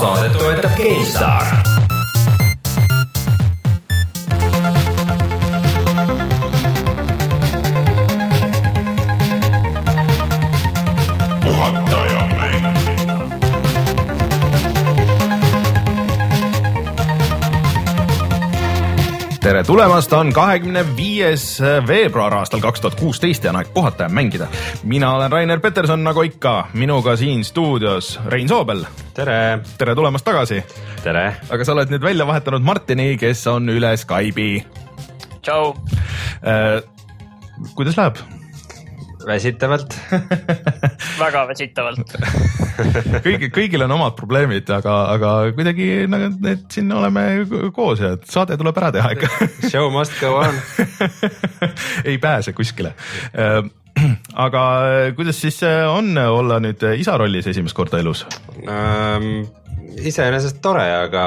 saadet toetab GameStar tere tulemast, on kahekümne viies veebruar aastal kaks tuhat kuusteist ja on aeg puhata ja mängida. mina olen Rainer Peterson, nagu ikka, minuga siin stuudios Rein Soobel. Tere. tere tulemast tagasi. tere. aga sa oled nüüd välja vahetanud Martini, kes on üle Skype'i. tšau äh,. kuidas läheb? väsitavalt väga väsitavalt kõigi, kõigil on omad probleemid, aga, aga kuidagi nagu need siin oleme koos ja saade tuleb ära teha ikka Show must go on ei pääse kuskile äh, aga kuidas siis on olla nüüd isa rollis esimest korda elus ähm,? iseenesest tore, aga,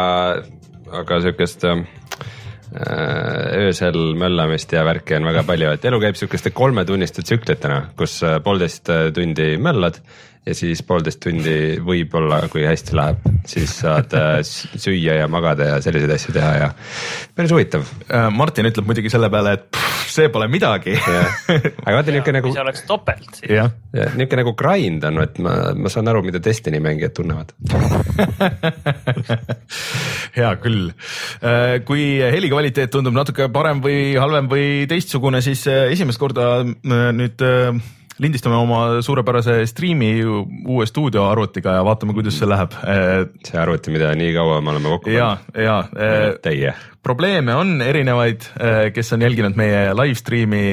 aga sihukest äh, öösel möllamist ja värki on väga palju, et elu käib sihukeste kolmetunniste tsüklitena, kus äh, poolteist tundi möllad ja siis poolteist tundi võib-olla, kui hästi läheb, siis saad äh, süüa ja magada ja selliseid asju teha ja päris huvitav. Martin ütleb muidugi selle peale, et pff, see pole midagi. aga vaata niuke nagu. see oleks topelt siis. jah ja, niuke nagu grind on, et ma, ma saan aru, mida Destiny mängijad tunnevad hea küll. Äh, kui heli kvaliteet tundub natuke parem või halvem või teistsugune, siis äh, esimest korda nüüd lindistame oma suurepärase striimi uue stuudioarvutiga ja vaatame, kuidas see läheb. see arvuti, mida nii kaua me oleme kokku pannud. ja, ja. Teie. probleeme on erinevaid, kes on jälginud meie live stream'i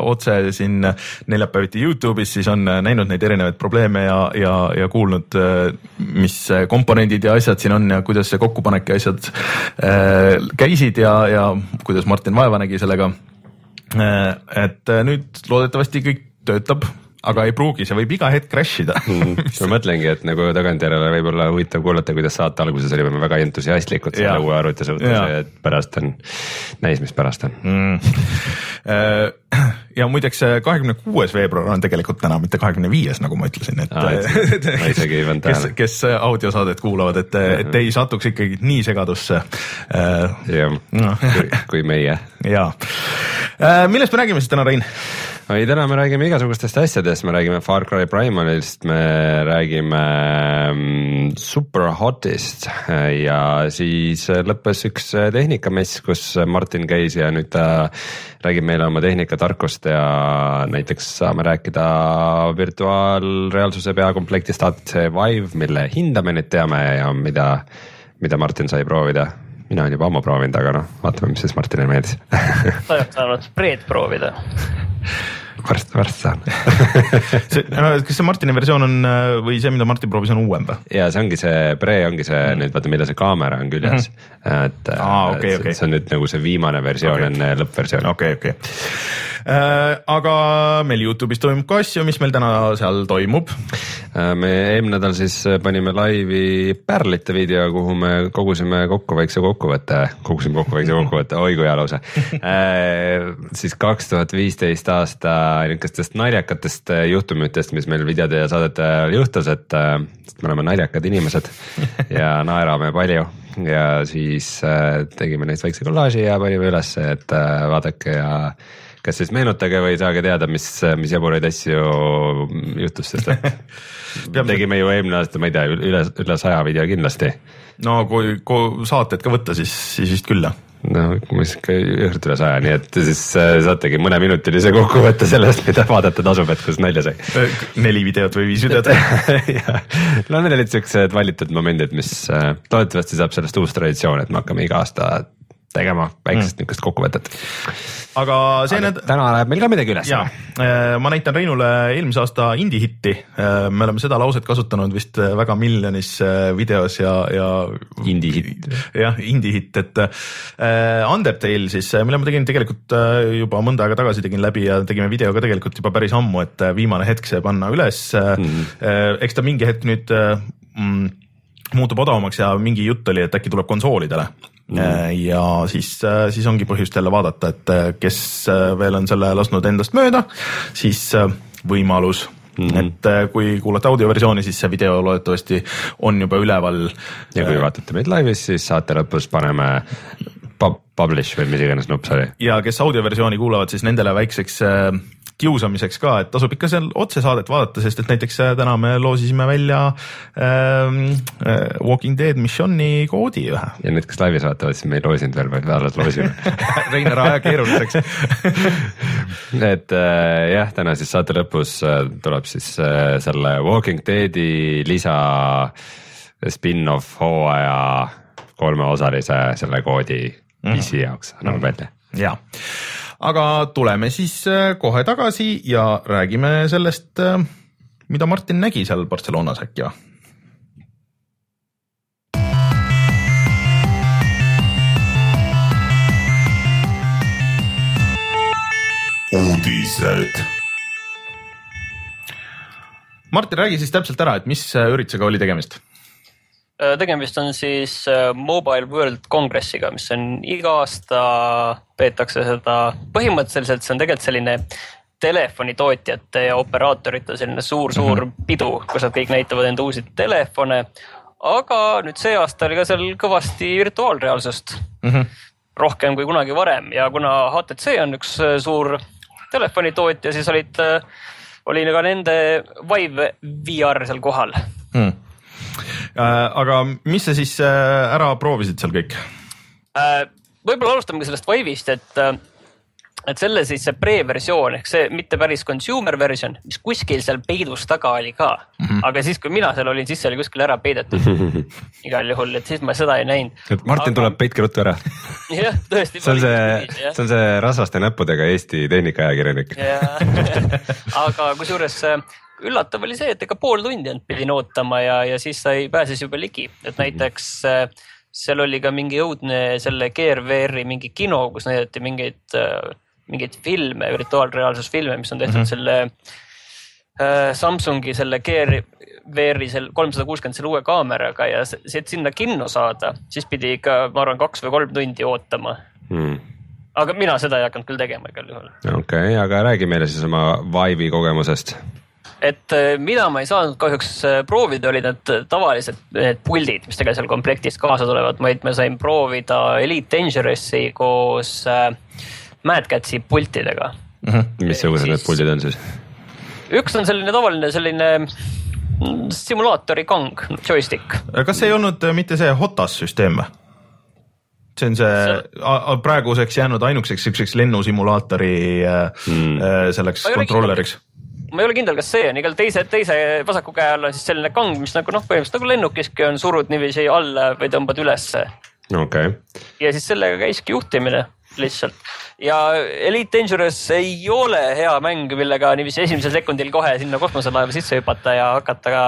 otse siin neljapäeviti Youtube'is, siis on näinud neid erinevaid probleeme ja, ja, ja kuulnud, mis komponendid ja asjad siin on ja kuidas see kokkupanek ja asjad käisid ja, ja kuidas Martin vaeva nägi sellega. et nüüd loodetavasti kõik töötab, aga ei pruugi, see võib iga hetk crash ida mm,. ma mõtlengi, et nagu tagantjärele võib olla huvitav kuulata, kuidas saate alguses olime väga entusiastlikud selle uue arvuti suhtes ja et pärast on, näis, mis pärast on mm.. ja muideks kahekümne kuues veebruar on tegelikult täna, mitte kahekümne viies, nagu ma ütlesin, et et ma isegi ei pannud tähele. kes, kes audiosaadet kuulavad, et, et ei satuks ikkagi nii segadusse. jah, kui, kui meie. ja, millest me räägime siis täna, Rein? Ei, täna me räägime igasugustest asjadest, me räägime Far Cry Primalist, me räägime mm, Super Hotist ja siis lõppes üks tehnikamess, kus Martin käis ja nüüd ta räägib meile oma tehnikatarkust ja näiteks saame rääkida virtuaalreaalsuse peakomplektist HTC Vive, mille hinda me nüüd teame ja mida, mida Martin sai proovida mina olen juba ammu proovinud, aga noh, vaatame, mis siis Martinile meeldis sa oled saanud Preed proovida varsti, varsti saan see, kas see Martini versioon on või see, mida Martin proovis, on uuem või? ja see ongi see Pre ongi see mm. nüüd vaata, millal see kaamera on küljes mm. -hmm. et ah, okay, okay. see on nüüd nagu see viimane versioon okay. enne lõppversiooni. okei okay,, okei okay. äh,. aga meil Youtube'is toimub ka asju, mis meil täna seal toimub äh,? Me eelmine nädal siis panime laivi Pärlite video, kuhu me kogusime kokku väikse kokkuvõtte, kogusime kokku väikse kokkuvõtte, oi kui hea lause äh,. siis kaks tuhat viisteist aasta niisugustest naljakatest juhtumitest, mis meil videode ja saadete ajal juhtus, et me oleme naljakad inimesed ja naerame palju ja siis tegime neist väikse kollaaži ja panime ülesse, et vaadake ja kas siis meenutage või saage teada, mis, mis jaburaid asju juhtus, sest et tegime ju eelmine aasta, ma ei tea, üle, üle saja video kindlasti. no kui, kui saated ka võtta, siis, siis vist küll jah no umbes ikka ühelt üle saja, nii et siis äh, saategi mõneminutilise kokkuvõtte sellest, mida vaadata tasub, et kus nalja sai. neli videot või viis videot no need olid siuksed valitud momendid, mis äh, loodetavasti saab sellest uus traditsioon, et me hakkame iga aasta tegema väiksest mm. niisugust kokkuvõtet. aga see näed. täna läheb meil ka midagi üles. Äh, ma näitan Reinule eelmise aasta indie hitti. Äh, me oleme seda lauset kasutanud vist äh, väga miljonis videos ja, ja. Indie hitt. jah, indie hitt, et äh, Undertale siis, mille ma tegin tegelikult juba mõnda aega tagasi tegin läbi ja tegime video ka tegelikult juba päris ammu, et viimane hetk see panna üles mm. eks ta mingi hetk nüüd mm, muutub odavamaks ja mingi jutt oli, et äkki tuleb konsoolidele Mm. ja siis, äh, siis ongi põhjust jälle vaadata, et äh, kes veel on selle lasknud endast mööda, siis võimalus -hmm. et äh, kui kuulate audioversiooni, siis see video loodetavasti on juba üleval. ja kui vaatate meid laivis, siis saate lõpus paneme pub publish või mis iganes nupp see oli. ja kes audioversiooni kuulavad, siis nendele väikseks äh, kiusamiseks ka, et tasub ikka seal otsesaadet vaadata, sest et näiteks äh, täna me loosisime välja ähm, äh, Walking Dead missiooni koodi ühe. ja need, kes laivis vaatavad, siis me ei loosinud veel, vaid alles loosime. Reiner aja keeruliseks. Et äh, jah, täna siis saate lõpus äh, tuleb siis äh, selle Walking Deadi lisa spin-off hooaja kolmeosalise selle koodi PC jaoks anname välja. ja, aga tuleme siis äh, kohe tagasi ja räägime sellest, äh, mida Martin nägi seal Barcelonas äkki või? uudised. Martin, räägi siis täpselt ära, et mis äh, üritusega oli tegemist? Äh, tegemist on siis äh, Mobile World Congressiga, mis on iga aasta peetakse seda, põhimõtteliselt see on tegelikult selline telefonitootjate ja operaatorite selline suur-suur mm -hmm. pidu, kus nad kõik näitavad enda uusi telefone. aga nüüd see aasta oli ka seal kõvasti virtuaalreaalsust mm. -hmm. rohkem kui kunagi varem ja kuna HTC on üks suur telefonitootja, siis olid, oli ka nende Vive VR seal kohal hmm.. Aga mis sa siis äh, ära proovisid seal kõik? Äh, võib-olla alustamegi sellest Vive'ist, et äh, et selle siis see pre-versioon ehk see mitte päris consumer version, mis kuskil seal peidus taga oli ka mm. -hmm. aga siis, kui mina seal olin, siis see oli kuskil ära peidetud igal juhul, et siis ma seda ei näinud. et Martin aga... tuleb, peitke ruttu ära. jah, tõesti. see on see, see on see rasvaste näppudega Eesti tehnikaajakirjanik aga kusjuures üllatav oli see, et ega pool tundi ainult pidin ootama ja, ja siis sai, pääses juba ligi, et näiteks seal oli ka mingi õudne selle GRVR-i mingi kino, kus näidati mingeid mingeid filme, virtuaalreaalsusfilme, mis on tehtud mm -hmm. selle äh, Samsungi selle Gear VR-i seal kolmsada kuuskümmend selle uue kaameraga ja see, et sinna kinno saada, siis pidi ikka, ma arvan, kaks või kolm tundi ootama mm. aga mina seda ei hakanud küll tegema igal juhul. okei okay,, aga räägi meile siis oma Vive'i kogemusest et äh, mida ma ei saanud kahjuks äh, proovida, olid need tavalised need puldid, mis tegelikult seal komplektis kaasa tulevad, vaid ma sain proovida Elite Dangerous'i koos Mad Catsi pultidega mm. -hmm. missugused need puldid on siis? üks on selline tavaline selline simulaatori kang, joystick. kas ei olnud mitte see HOTAS süsteem või? see on see, see... praeguseks jäänud ainukeseks siukseks lennusimulaatori mm. selleks kontrolleriks ma ei ole kindel, kas see on, igal teise, teise vasaku käe all on siis selline kang, mis nagu noh, põhimõtteliselt nagu lennukiski on, surud niiviisi alla või tõmbad ülesse. okei okay.. ja siis sellega käiski juhtimine lihtsalt ja Elite Dangerous ei ole hea mäng, millega niiviisi esimesel sekundil kohe sinna kosmoselaeva sisse hüpata ja hakata ka,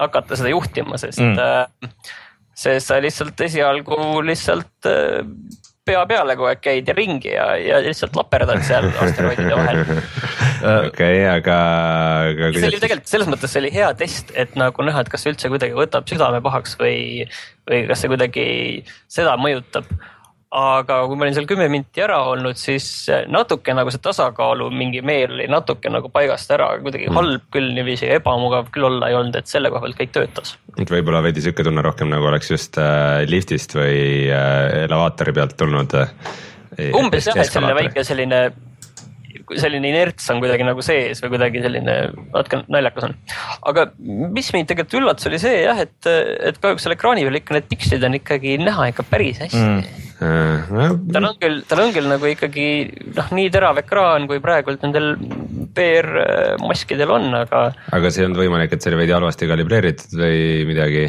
hakata seda juhtima, sest mm., äh, sest sa lihtsalt esialgu lihtsalt äh, pea peale kogu aeg käid ja ringi ja, ja lihtsalt laperdad seal asteroidide vahel. Okei, aga, aga. see oli tegelikult selles mõttes see oli hea test, et nagu näha, et kas see üldse kuidagi võtab südame pahaks või, või kas see kuidagi seda mõjutab aga kui ma olin seal kümme minti ära olnud, siis natuke nagu see tasakaalu mingi meel oli natuke nagu paigast ära, kuidagi mm. halb küll niiviisi, ebamugav küll olla ei olnud, et selle koha pealt kõik töötas. et võib-olla veidi sihuke tunne rohkem nagu oleks just äh, liftist või äh, elevaatori pealt tulnud äh,. umbes jah, et selline väike selline selline inerts on kuidagi nagu sees või kuidagi selline natuke naljakas on. aga mis mind tegelikult üllatas, oli see jah, et, et kahjuks seal ekraani peal ikka need pikslid on ikkagi näha ikka päris hästi mm tal on küll, tal on küll nagu ikkagi noh, nii terav ekraan, kui praegult nendel PR maskidel on, aga. aga see ei olnud võimalik, et see oli veidi halvasti kalibreeritud või midagi?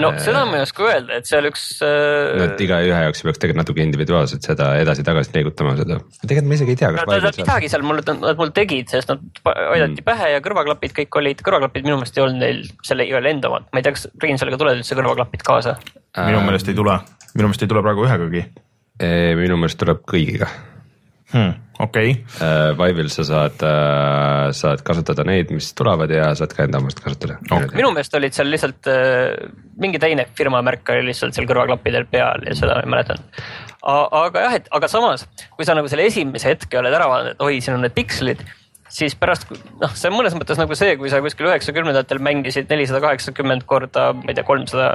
No seda ma ei oska öelda, et seal üks. no et igaühe jaoks peaks tegelikult natuke individuaalselt seda edasi-tagasi liigutama seda. tegelikult ma isegi ei tea, kas. Nad midagi seal mulle, nad mul tegid, sest nad aidati mm. pähe ja kõrvaklapid kõik olid, kõrvaklapid minu meelest ei olnud neil selle igal enda omad, ma ei tea, kas Reinsaluga tulevad üldse kõrvaklapid kaasa? minu meelest ei tule minu meelest ei tule praegu ühegagi. minu meelest tuleb kõigiga hmm,. okei okay.. Äh, Vive'il sa saad, äh, saad kasutada neid, mis tulevad ja saad ka enda omast kasutada okay.. minu meelest olid seal lihtsalt äh, mingi teine firma märk oli lihtsalt seal kõrvaklappidel peal ja seda ma ei mäletanud. aga jah, et aga samas, kui sa nagu selle esimese hetke oled ära vaadanud, et oi, siin on need pikslid siis pärast noh, see on mõnes mõttes nagu see, kui sa kuskil üheksakümnendatel mängisid nelisada kaheksakümmend korda, ma ei tea, kolmsada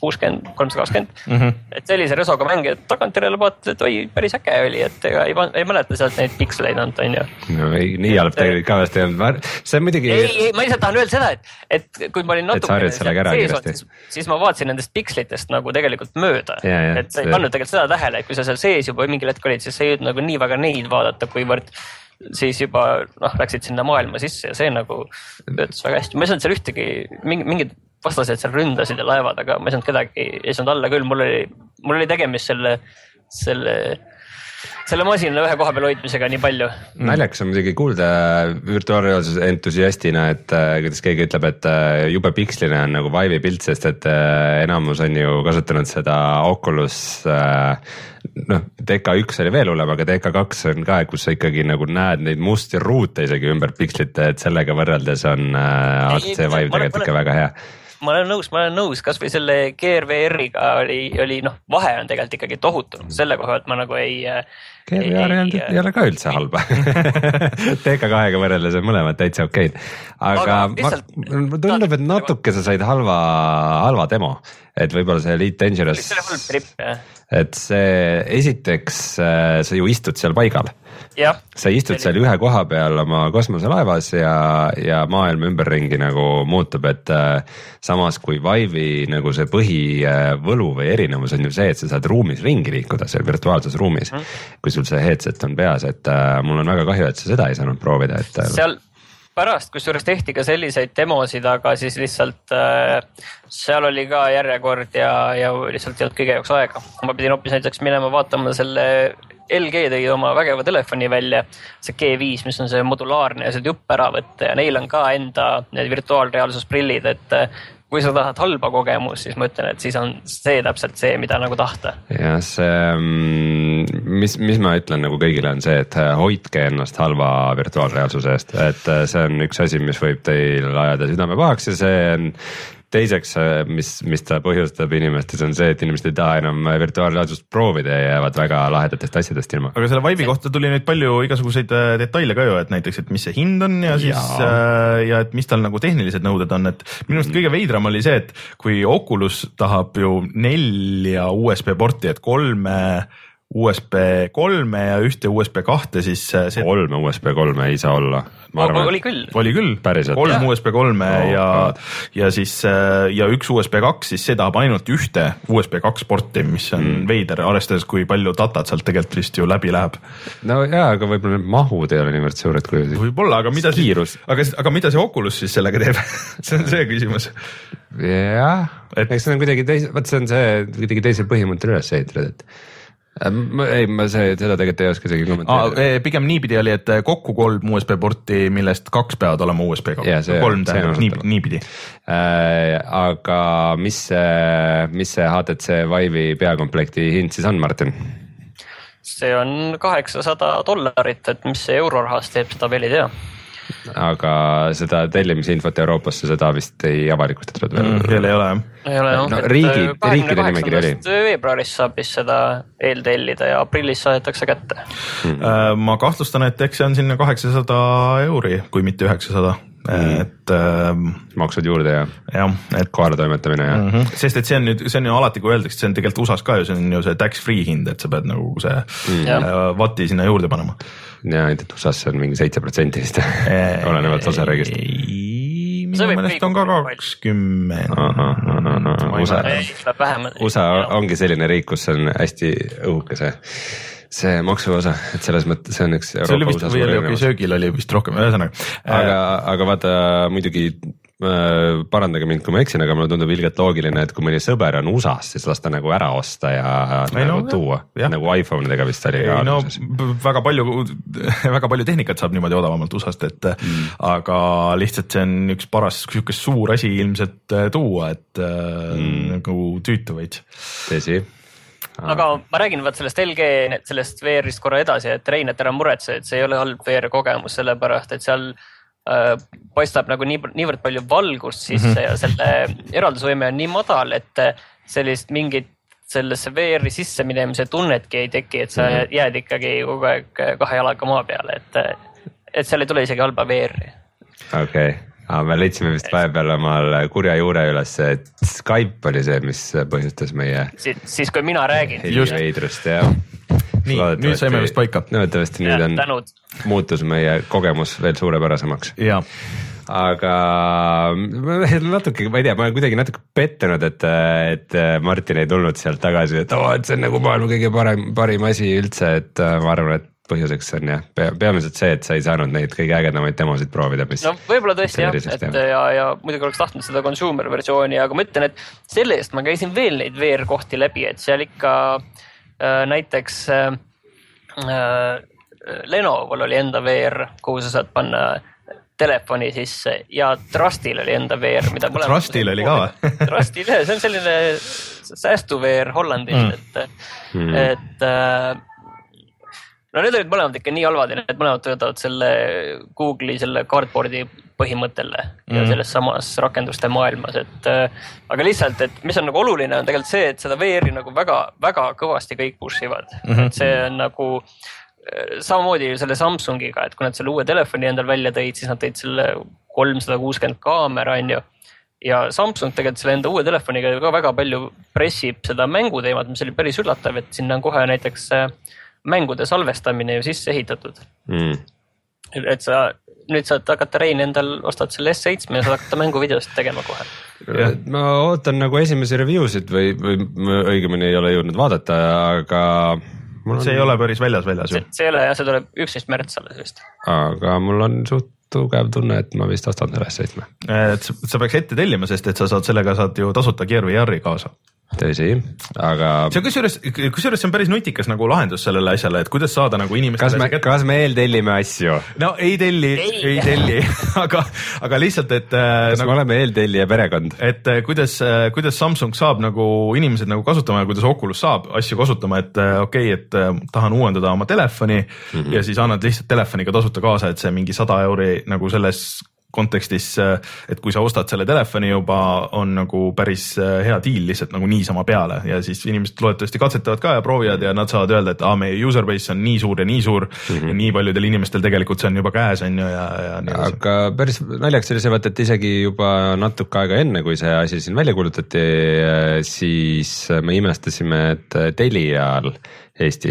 kuuskümmend, kolmsada kakskümmend. Mhm. et sellise resoga mänge, et tagantjärele vaatad, et oi, päris äge oli, et ega ei, ei mäleta sealt neid piksleid ainult, on ju. no ei, nii halb tegelikult ka vist ei olnud, see on muidugi. ei, ei, ma lihtsalt tahan öelda seda, et, et kui ma olin sellega ära kiiresti. siis, siis ma vaatasin nendest pikslitest nagu tegelikult mööda. Ja, ja, et sa ei pannud tegelikult seda tähele, et kui sa seal sees juba mingil hetkel olid, siis sa ei jõudnud nagu nii väga neid vaadata, kuivõrd siis juba noh, läksid sinna maailma sisse ja see nagu töötas väga hästi, ma ei saanud seal ühtegi, mingi, mingid vastased seal ründasid ja laevad, aga ma ei saanud kedagi, ei saanud alla küll, mul oli, mul oli tegemist selle, selle, selle masina ühe koha peal hoidmisega nii palju. naljakas on muidugi kuulda virtuaalreaalsuse entusiastina, et äh, kuidas keegi ütleb, et äh, jube piksline on nagu Vive'i pilt, sest et äh, enamus on ju kasutanud seda Oculus noh, DK1 oli veel hullem, aga DK2 on ka, kus sa ikkagi nagu näed neid musti ruute isegi ümber pikslite, et sellega võrreldes on ma- Vive tegelikult ikka väga hea. Ma olen nõus, ma olen nõus, kasvõi selle GRVR-iga oli, oli noh, vahe on tegelikult ikkagi tohutu, selle koha pealt ma nagu ei. GVR ei olnud, ei ole ka üldse halba TK2-ga võrreldes on mõlemad täitsa okeid, aga, Aga aga lihtsalt- ma, mulle tundub, et natuke sa said halva, halva demo, et võib-olla see Elite Dangerous, see oli halb trip jah, et see esiteks äh, sa ju istud seal paigal sa istud seal ühe koha peal oma kosmoselaevas ja, ja maailm ümberringi nagu muutub, et äh, samas kui Vive'i nagu see põhivõlu või erinevus on ju see, et sa saad ruumis ringi liikuda seal virtuaalses ruumis mm. -hmm. kui sul see headset on peas, et äh, mul on väga kahju, et sa seda ei saanud proovida, et äh, seal pärast, kusjuures tehti ka selliseid demosid, aga siis lihtsalt äh, seal oli ka järjekord ja, ja lihtsalt ei olnud kõige jaoks aega. ma pidin hoopis näiteks minema vaatama selle LG tõi oma vägeva telefoni välja, see G5, mis on see modulaarne ja sealt jupp ära võtta ja neil on ka enda need virtuaalreaalsusprillid, et äh, kui sa tahad halba kogemust, siis ma ütlen, et siis on see täpselt see, mida nagu tahta. jah, see, mis, mis ma ütlen nagu kõigile on see, et äh, hoidke ennast halva virtuaalreaalsuse eest, et äh, see on üks asi, mis võib teil ajada südame pahaks ja see on teiseks, mis, mis ta põhjustab inimestes, on see, et inimesed ei taha enam virtuaalreaalsust proovida ja jäävad väga lahedatest asjadest ilma. aga selle Vive'i kohta tuli nüüd palju igasuguseid äh, detaile ka ju, et näiteks, et mis see hind on ja siis ja, äh, ja et mis tal nagu tehnilised nõuded on, et minu arust kõige veidram oli see, et kui Oculus tahab ju nelja USB porti, et kolme USB kolme ja ühte USB kahte, siis äh, see kolme USB kolme ei saa olla. oli küll. oli küll, kolm Jah. USB kolme Oh, ja God., ja siis äh, ja üks USB kaks, siis see tahab ainult ühte USB kaks porti, mis on mm. veider, arvestades, kui palju datat sealt tegelikult vist ju läbi läheb. no jaa, aga võib-olla need mahud ei ole niivõrd suured kui. võib-olla, aga mida siis, aga, aga mida see Oculus siis sellega teeb see on see küsimus. jah, Et- eks see on kuidagi teise, vot see on see kuidagi teisel põhimõttel üles ehitatud, et ei, ma see, seda tegelikult ei oska isegi kommenteerida. pigem niipidi oli, et kokku kolm USB porti, millest kaks peavad olema USB Jaa, see- kolm tähendab nii, niipidi. Äh, aga mis see, mis see HTC Vive'i peakomplekti hind siis on, Martin? see on kaheksasada dollarit, et mis see eurorahas teeb, seda veel ei tea. Aga seda tellimisinfot Euroopasse, seda vist ei avalikustatud veel Mm, veel ei ole jah. ei ole noh No et, riigid- äh, riikide nimekiri oli. 28. veebruaris saab vist seda eeltellida ja aprillis saadetakse kätte. Äh, ma kahtlustan, et eks see on sinna kaheksasada euri, kui mitte üheksasada, et ähm, maksud juurde ja jah, et kohaletoimetamine ja mm. mm -hmm. sest et see on nüüd, see on ju alati, kui öeldakse, see on tegelikult USA-s ka ju, see on ju see tax free hind, et sa pead nagu see mm. Jah. äh, vati sinna juurde panema. Ja ainult, et USA-s on mingi seitse protsenti vist olenevalt osariigist. See minu meelest on ka kakskümmend. USA. USA ongi selline riik, kus on hästi õhuke see, see maksuosa, et selles mõttes see on üks see oli Euroopa vist, või oli okei, söögil oli vist rohkem, ühesõnaga. aga, aga vaata muidugi äh, parandage mind, kui ma eksin, aga mulle tundub ilgelt loogiline, et kui mõni sõber on USA-s, siis las ta nagu ära osta ja Ei nagu no, tuua nagu iPhone idega vist oli ei no väga palju, väga palju tehnikat saab niimoodi odavamalt USA-st, et mm. aga lihtsalt see on üks paras sihuke suur asi ilmselt äh, tuua, et mm. nagu tüütu veits. tõsi, aga ma räägin vaat sellest LG, sellest VR-ist korra edasi, et Rein, et ära muretse, et see ei ole halb VR kogemus, sellepärast et seal äh, paistab nagu nii, niivõrd palju valgust sisse mm -hmm. ja selle eraldusvõime on nii madal, et äh, sellist mingit sellesse VR-i sisse minemise tunnetki ei teki, et sa mm -hmm. jääd ikkagi kogu aeg kahe jalaga maa peale, et äh, et seal ei tule isegi halba VR-i okei okay. Aga me leidsime vist vahepeal omal kurja juure üles, et Skype oli see, mis põhjustas meie. siis kui mina räägin. veidrust jah. nii, nüüd saime vist paika. loodetavasti nüüd on, muutus meie kogemus veel suurepärasemaks. jaa aga natuke, ma ei tea, ma olen kuidagi natuke pettunud, et, et Martin ei tulnud sealt tagasi, et oo, et see on nagu maailma kõige parem, parim asi üldse, et ma arvan, et põhjuseks on jah pea,, peamiselt see, et sa ei saanud neid kõige ägedamaid demosid proovida, mis. no võib-olla tõesti jah, et jah. ja, ja muidugi oleks tahtnud seda consumer versiooni, aga ma ütlen, et selle eest ma käisin veel neid VR kohti läbi, et seal ikka äh, näiteks äh, äh Lenovo'l oli enda VR, kuhu sa saad panna telefoni sisse ja Trustil oli enda VR, mida. Trustil oli ka või? Trustil jah, see on selline säästu VR Hollandist mm., et mm., et äh, no need olid mõlemad ikka nii halvad ja need mõlemad töötavad selle Google'i selle cardboard'i põhimõttele mm. ja selles samas rakenduste maailmas, et äh, aga lihtsalt, et mis on nagu oluline, on tegelikult see, et seda VR-i nagu väga-väga kõvasti kõik push ivad mm, -hmm. et see on nagu äh, samamoodi selle Samsungiga, et kui nad selle uue telefoni endal välja tõid, siis nad tõid selle kolmsada kuuskümmend kaamera, on ju. ja Samsung tegelikult selle enda uue telefoniga ka väga palju pressib seda mänguteemat, mis oli päris üllatav, et sinna on kohe näiteks äh, mängude salvestamine ju sisse ehitatud mm.. et sa nüüd saad hakata, Rein, endal ostad selle S7 ja saad hakata mänguvideosid tegema kohe. ma ootan nagu esimesi review sid või, või õigemini ei ole jõudnud vaadata, aga On... see ei ole päris väljas väljas ju. see ei ole jah, see tuleb üksteist märts alles vist. aga mul on suht tugev tunne, et ma vist ostan selle S7. et sa peaks ette tellima, sest et sa saad sellega saad ju tasuta Gear VR-i kaasa tõsi, aga. see on kusjuures, kusjuures see on päris nutikas nagu lahendus sellele asjale, et kuidas saada nagu inimestele. kas me, kas me eeltellime asju? no ei telli, ei telli aga, aga lihtsalt, et. kas nagu, me oleme eeltellija perekond? et äh, kuidas, äh, kuidas Samsung saab nagu inimesed nagu kasutama ja kuidas Oculus saab asju kasutama, et äh, okei okay,, et tahan uuendada oma telefoni mm -hmm. ja siis annad lihtsalt telefoniga tasuta kaasa, et see mingi sada euri nagu selles kontekstis, et kui sa ostad selle telefoni juba, on nagu päris äh, hea diil lihtsalt nagu niisama peale ja siis inimesed loodetavasti katsetavad ka ja proovivad ja nad saavad öelda, et aa, meie user base on nii suur ja nii suur mm -hmm. ja nii paljudel inimestel tegelikult see on juba käes, on ju, ja, ja aga päris naljakas oli see vaata, et isegi juba natuke aega enne, kui see asi siin välja kuulutati, äh, siis me imestasime, et Telial Eesti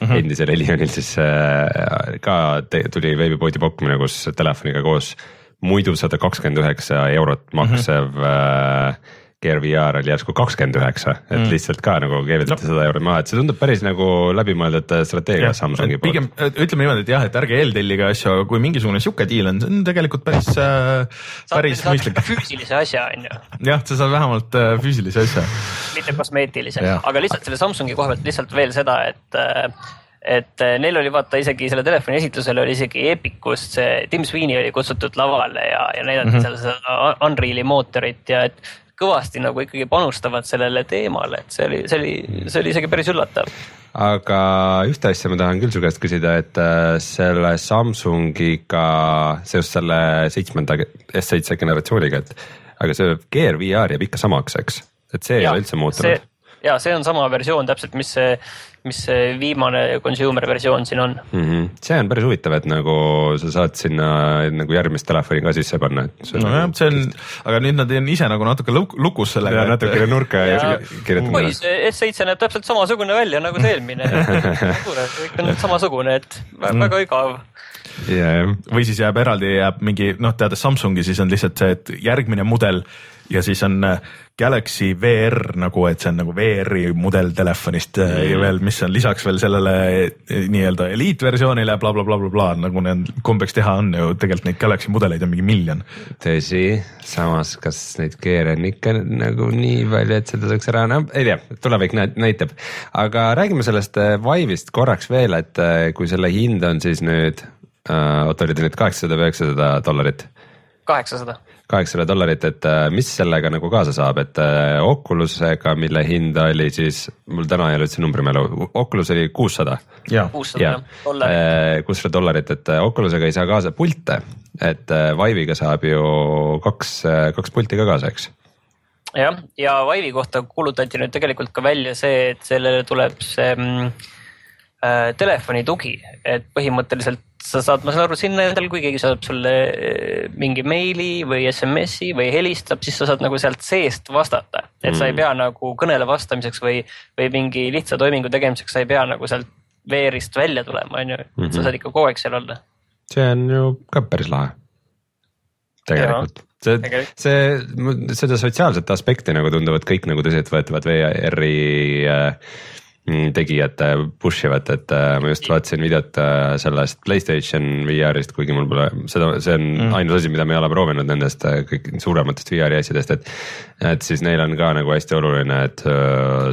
mm -hmm. endisel Elionil siis äh, ka tuli veebipoodi pakkumine, kus telefoniga koos muidu sada kakskümmend üheksa eurot maksev mm -hmm. Gear VR oli järsku kakskümmend üheksa, et mm. lihtsalt ka nagu keevitati no. sada eurot maha, et see tundub päris nagu läbimõeldud strateegia Samsungi poolt. pigem ütleme niimoodi, et jah, et ärge eeltellige asju, aga kui mingisugune sihuke diil on, see on tegelikult päris äh,, päris mõistlik. füüsilise asja on ju. jah, sa saad vähemalt äh, füüsilise asja. mitte kosmeetilise, aga lihtsalt selle Samsungi koha pealt lihtsalt veel seda, et äh, et eh, neil oli vaata isegi selle telefoni esitlusel oli isegi Epicust see Tim Sweeney oli kutsutud lavale ja, ja näidati mm -hmm. seal seda Unreal'i mootorit ja et kõvasti nagu ikkagi panustavad sellele teemale, et see oli, see oli, see oli isegi päris üllatav. aga ühte asja ma tahan küll su käest küsida, et äh, selle Samsungiga seoses selle seitsmenda S7 generatsiooniga, et aga see Gear VR jääb ikka samaks, eks, et see ja, ei ole üldse muutunud? Ja see on sama versioon täpselt, mis see, mis see viimane consumer versioon siin on mm. -hmm. see on päris huvitav, et nagu sa saad sinna nagu järgmist telefoni ka sisse panna, nojah see on, aga nüüd nad on ise nagu natuke luk lukus sellega. natukene nurka ja, ja kirjutanud. oi, see S7 näeb täpselt samasugune välja nagu see eelmine kõik on samasugune, et väga, väga igav yeah.. või siis jääb eraldi, jääb mingi noh, teades Samsungi, siis on lihtsalt see, et järgmine mudel ja siis on äh, Galaxy VR nagu, et see on nagu VR-i mudel telefonist äh, mm. ja veel, mis on lisaks veel sellele äh, nii-öelda eliitversioonile blablabla bla, bla, bla, nagu need kombeks teha on ju, tegelikult neid Galaxy mudeleid on mingi miljon. tõsi, samas kas neid gear'e on ikka nagu nii palju, et seda saaks ära, no ei tea, tulevik näitab. aga räägime sellest Vive'ist korraks veel, et kui selle hind on siis nüüd oota oli ta nüüd kaheksasada või üheksasada dollarit? kaheksasada kaheksasada dollarit, et äh, mis sellega nagu kaasa saab, et äh, Oculusega, mille hind oli siis, mul täna ei ole üldse numbrimälu, Oculus oli kuussada. kuussada jah, dollarit. Äh, kuussada dollarit, et Oculusega ei saa kaasa pilte, et Vive'iga saab ju kaks, kaks pulti ka kaasa, eks jah, ja Vive'i kohta kuulutati nüüd tegelikult ka välja see, et sellele tuleb see mm, äh, telefoni tugi, et põhimõtteliselt sa saad, ma saan aru, sinna endale, kui keegi saadab sulle eh, mingi meili või SMS-i või helistab, siis sa saad nagu sealt seest vastata. et mm. sa ei Mm. pea nagu kõnele vastamiseks või, või mingi lihtsa toimingu tegemiseks, sa ei pea nagu sealt veerist välja tulema, on ju, et Mhm. sa saad ikka kogu aeg seal olla. see on ju ka päris lahe. tegelikult, see, see, seda sotsiaalset aspekti nagu tunduvad kõik nagu tõsiseltvõetavad VR-i äh, tegijad äh, push ivad, et äh, ma just vaatasin videot äh, sellest Playstation VR-ist, kuigi mul pole seda, see on mm. ainus asi, mida me ei ole proovinud nendest kõik suurematest VR-i asjadest, et. et siis neil on ka nagu hästi oluline, et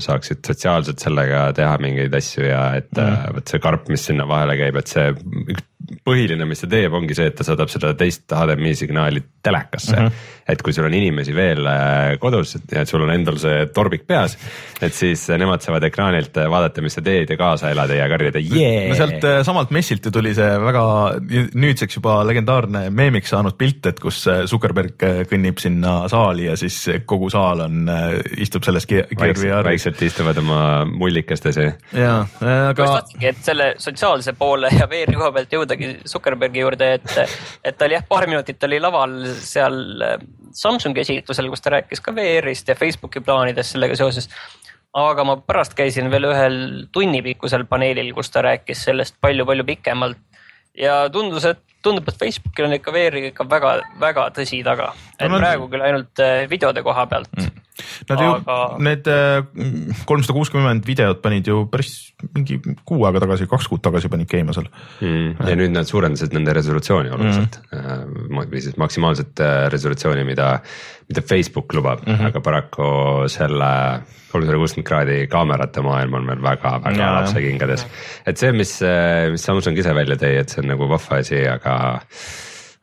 saaksid sotsiaalselt sellega teha mingeid asju ja et mm. vot see karp, mis sinna vahele käib, et see üks põhiline, mis ta teeb, ongi see, et ta saadab seda teist HDMI signaali telekasse mm. -hmm. et kui sul on inimesi veel äh, kodus ja et sul on endal see torbik peas, et siis nemad saavad ekraanilt äh, vaadata, mis sa teed ja kaasa elada ja karjuda jee. no sealt äh, samalt messilt ju tuli see väga nüüdseks juba legendaarne meemiks saanud pilt, et kus äh, Zuckerberg äh, kõnnib sinna saali ja siis kogu saal on, istub selles vaikselt, VR-is. vaikselt istuvad oma mullikestes ja. ja, ma aga just tahtsingi, et selle sotsiaalse poole ja VR-i koha pealt jõudagi Zuckerbergi juurde, et, et ta oli jah, paar minutit oli laval seal äh, Samsungi esitlusel, kus ta rääkis ka VR-ist ja Facebooki plaanidest sellega seoses. aga ma pärast käisin veel ühel tunnipikkusel paneelil, kus ta rääkis sellest palju-palju pikemalt ja tundus, et tundub, et Facebookil on ikka VR-iga ikka väga-väga tõsi taga, et praegu küll ainult äh, videode koha pealt mm. Nad ju Aga- need kolmsada kuuskümmend videot panid ju päris mingi kuu aega tagasi, kaks kuud tagasi panid käima seal. mm. ja nüüd nad suurendasid nende resolutsiooni oluliselt mm. -hmm. või siis maksimaalset äh, resolutsiooni, mida, mida Facebook lubab mm, -hmm. aga paraku selle kolmsada kuuskümmend kraadi kaamerate maailm on veel väga-väga Jaa. lapsekingades. et see, mis, mis Samsung ise välja tõi, et see on nagu vahva asi, aga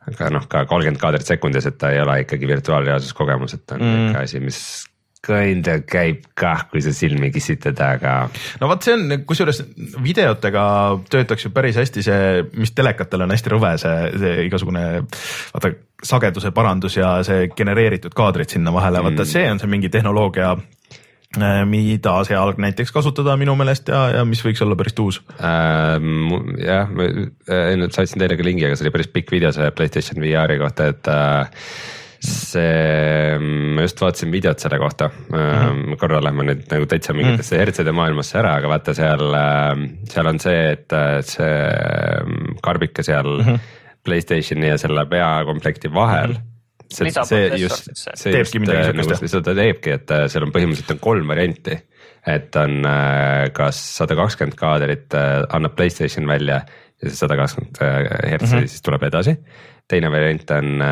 aga noh, ka kolmkümmend kaadrit sekundis, et ta ei ole ikkagi virtuaalreaalsuskogemus, et ta on mm. ikka asi, mis kinda käib kah, kui sa silmi kissitada, aga no vot, see on kusjuures videotega töötaks ju päris hästi see, mis telekatel on hästi rõve, see, see igasugune vaata sageduse parandus ja see genereeritud kaadrid sinna vahele, vaata see on see mingi tehnoloogia mida seal näiteks kasutada minu meelest ja, ja mis võiks olla päris uus. äh,. jah, ma äh, enne saatsin teile ka lingi, aga see oli päris pikk video see Playstation VR-i kohta, et äh, see, ma just vaatasin videot selle kohta mm, -hmm. korra lähme nüüd nagu täitsa mingitesse mm -hmm. hertside maailmasse ära, aga vaata seal, seal on see, et äh, see ähm, karbike seal mm -hmm. Playstationi ja selle peakomplekti vahel mm. -hmm see, see just see., Teebki just äh, nagu seda teebki, et äh, seal on põhimõtteliselt on kolm varianti. et on äh, kas sada kakskümmend kaadrit annab Playstation välja ja see sada kakskümmend hertsi mm -hmm. siis tuleb edasi. teine variant on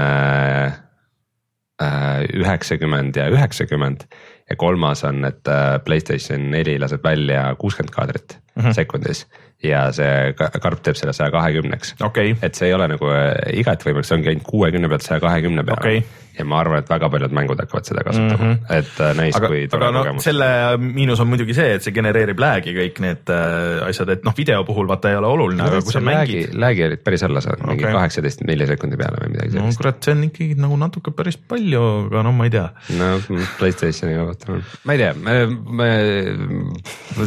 üheksakümmend ja üheksakümmend ja kolmas on, et Playstation neli laseb välja kuuskümmend kaadrit mm -hmm. sekundis ja see ka- karp teeb selle saja kahekümneks. okay., et see ei ole nagu äh, igati võimalik, see ongi ainult kuuekümne pealt saja kahekümne peale Okei. ja ma arvan, et väga paljud mängud hakkavad seda kasutama mm, -hmm. et äh, nice aga, kui tore no kogemus. selle miinus on muidugi see, et see genereerib lag'i kõik need äh, asjad, et noh, video puhul vaata ei ole oluline, aga kui sa mängid. läägi olid päris alla saanud, mingi Okei. kaheksateist millisekundi peale või midagi no sellist. kurat, see on ikkagi nagu natuke päris palju, aga no ma ei tea. no Playstationiga vaatame, ma ei tea, me,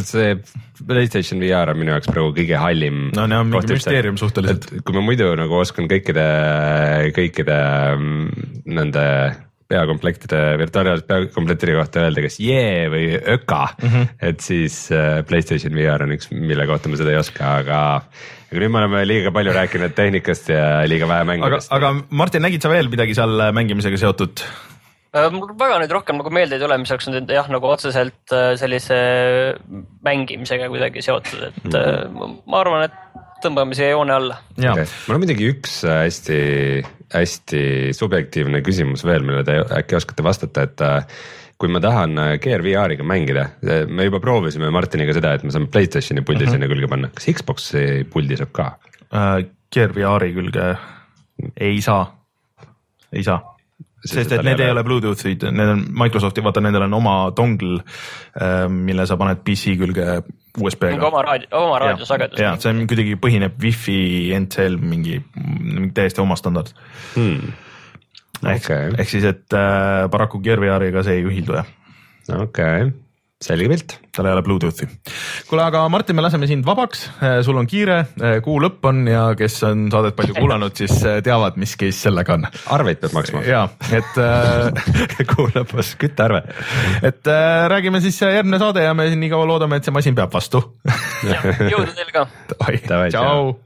see Playstation VR on minu jaoks praegu kõige hallim. no see on mingi müsteerium suhteliselt. kui ma muidu nagu oskan kõikide, kõikide mm, nende peakomplektide, virtuaalreaalsuse peakomplektide kohta öelda kas jee või öka mm. -hmm. et siis äh, Playstation VR on üks, mille kohta ma seda ei oska, aga, aga nüüd me oleme liiga palju rääkinud tehnikast ja liiga vähe aga mängudest,. aga Martin, nägid sa veel midagi seal mängimisega seotud? Äh, mul väga nüüd rohkem nagu meelde ei tule, mis oleks nüüd jah, nagu otseselt äh, sellise mängimisega kuidagi seotud, et Mhm. äh, ma- arvan, et tõmbame siia joone alla. jaa okay., mul on muidugi üks hästi, hästi subjektiivne küsimus veel, millele te äkki oskate vastata, et kui ma tahan Gear VR-iga mängida, me juba proovisime Martiniga seda, et me saame Playstationi puldi uh -huh. sinna külge panna, kas Xbox'i puldi saab ka? äh, Gear VR-i külge ei saa, ei saa sest et need ei ole Bluetooth'id, need on Microsofti, vaata nendel on oma dongle, mille sa paned PC külge USB-ga oma raadio, oma raadiosagedus. ja see on kuidagi põhineb wifi NCL mingi, mingi täiesti oma standard Hmm. ehk Okei. ehk siis, et äh, paraku Gear VR-iga see ei ühildu jah. okei okay., selge pilt tal ei ole Bluetoothi. kuule, aga Martin, me laseme sind vabaks, sul on kiire, kuu lõpp on ja kes on saadet palju kuulanud, siis teavad, mis case sellega on. arveid peab maksma. ja, et äh, kuu lõpus küttearve. et äh, räägime siis järgmine saade ja me nii kaua loodame, et see masin peab vastu jõudu teile ka. tšau.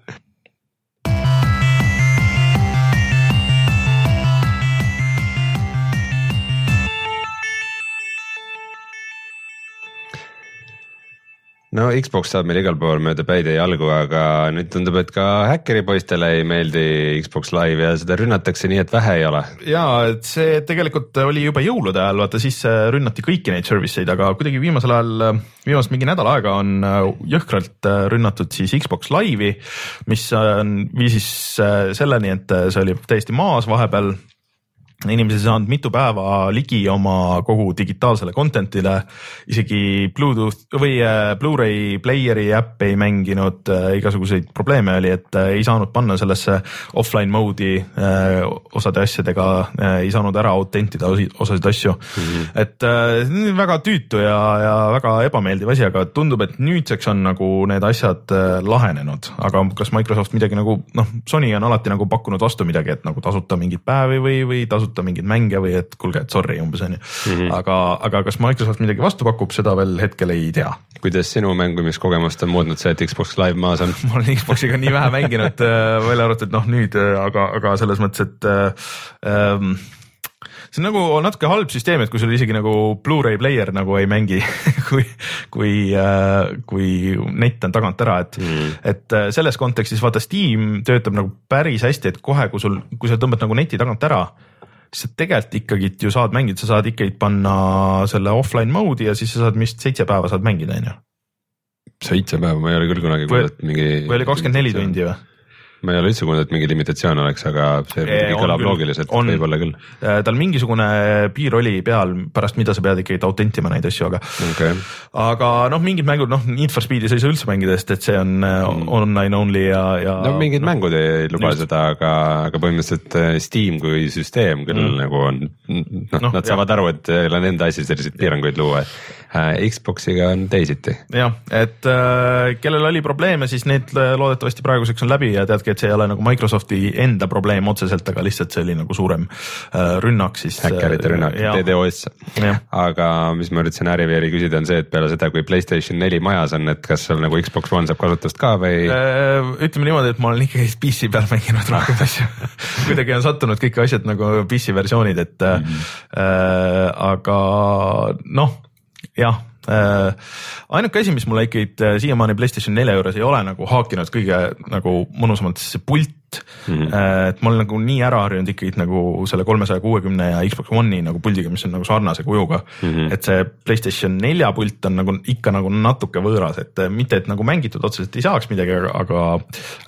No Xbox saab meil igal pool mööda päid ja jalgu, aga nüüd tundub, et ka häkkeripoistele ei meeldi Xbox Live ja seda rünnatakse nii, et vähe ei ole. ja, et see tegelikult oli juba jõulude ajal, vaata siis rünnati kõiki neid service eid, aga kuidagi viimasel ajal, viimased mingi nädal aega on jõhkralt rünnatud siis Xbox Live'i, mis on, viis siis selleni, et see oli täiesti maas vahepeal inimesed ei saanud mitu päeva ligi oma kogu digitaalsele content'ile, isegi Bluetooth või äh, Blu-ray player'i äpp ei mänginud, äh, igasuguseid probleeme oli, et äh, ei saanud panna sellesse offline mode'i osade asjadega, ei saanud ära autentida osasid asju mm. -hmm. et väga tüütu ja, ja väga ebameeldiv asi, aga tundub, et nüüdseks on nagu need asjad lahenenud, aga kas Microsoft midagi nagu noh, Sony on alati nagu pakkunud vastu midagi, et nagu tasuta mingeid päevi või, või tasuta kasuta mingeid mänge või et kuulge, et sorry umbes on ju mm. -hmm. aga, aga kas Microsoft midagi vastu pakub, seda veel hetkel ei tea. kuidas sinu mängimiskogemust on muutnud see, et Xbox Live maas on ma olen Xboxiga nii vähe mänginud äh, välja arvatud noh, nüüd, äh, aga, aga selles mõttes, et äh, ähm, see on nagu natuke halb süsteem, et kui sul isegi nagu Blu-ray player nagu ei mängi kui, kui äh,, kui net on tagant ära, et mm., et selles kontekstis vaata Steam töötab nagu päris hästi, et kohe, kui sul, kui sa tõmbad nagu neti tagant ära sa tegelikult ikkagi ju saad mängida, sa saad ikkagi panna selle offline mode'i ja siis sa saad vist seitse päeva saad mängida, on ju. seitse päeva, ma ei ole küll kunagi kuulnud mingi. või oli kakskümmend neli tundi või? Ma ei ole üldse kuulnud, et mingi limitatsioon oleks, aga see eee, kõlab küll, loogiliselt, võib-olla küll. Tal mingisugune piir oli peal, pärast mida sa pead ikkagi autentima neid asju, aga okay., aga noh, mingid mängud, noh, Need for Speed'i sa ei saa üldse mängida, sest et see on äh, mm. online only ja, ja. no mingid no, mängud ei luba just. seda, aga, aga põhimõtteliselt äh, Steam kui süsteem küll mm. nagu on, noh no, nad jah. saavad aru, et ei ole nende asi selliseid piiranguid luua, et Xbox'iga on teisiti. jah, et äh, kellel oli probleeme, siis need loodetavasti praeguseks on läbi ja tead teadki, et see ei ole nagu Microsofti enda probleem otseselt, aga lihtsalt see oli nagu suurem äh, rünnak siis. häkkerite rünnak, DDoS. aga mis ma üritasin Äriveeri küsida, on see, et peale seda, kui Playstation neli majas on, et kas seal nagu Xbox One saab kasutust ka või? Äh, ütleme niimoodi, et ma olen ikkagi PC peal mänginud rohkem asju kuidagi on sattunud kõik asjad nagu PC versioonid, et mm -hmm. äh, aga noh, jah äh,. ainuke asi, mis mulle ikkagi äh, siiamaani Playstation nelja juures ei ole nagu haakinud kõige nagu mõnusamalt, see pult mm. -hmm. et ma olen nagu nii ära harjunud ikkagi nagu selle kolmesaja kuuekümne ja Xbox One'i nagu puldiga, mis on nagu sarnase kujuga mm. -hmm. et see Playstation nelja pult on nagu ikka nagu natuke võõras, et äh, mitte, et nagu mängitud otseselt ei saaks midagi, aga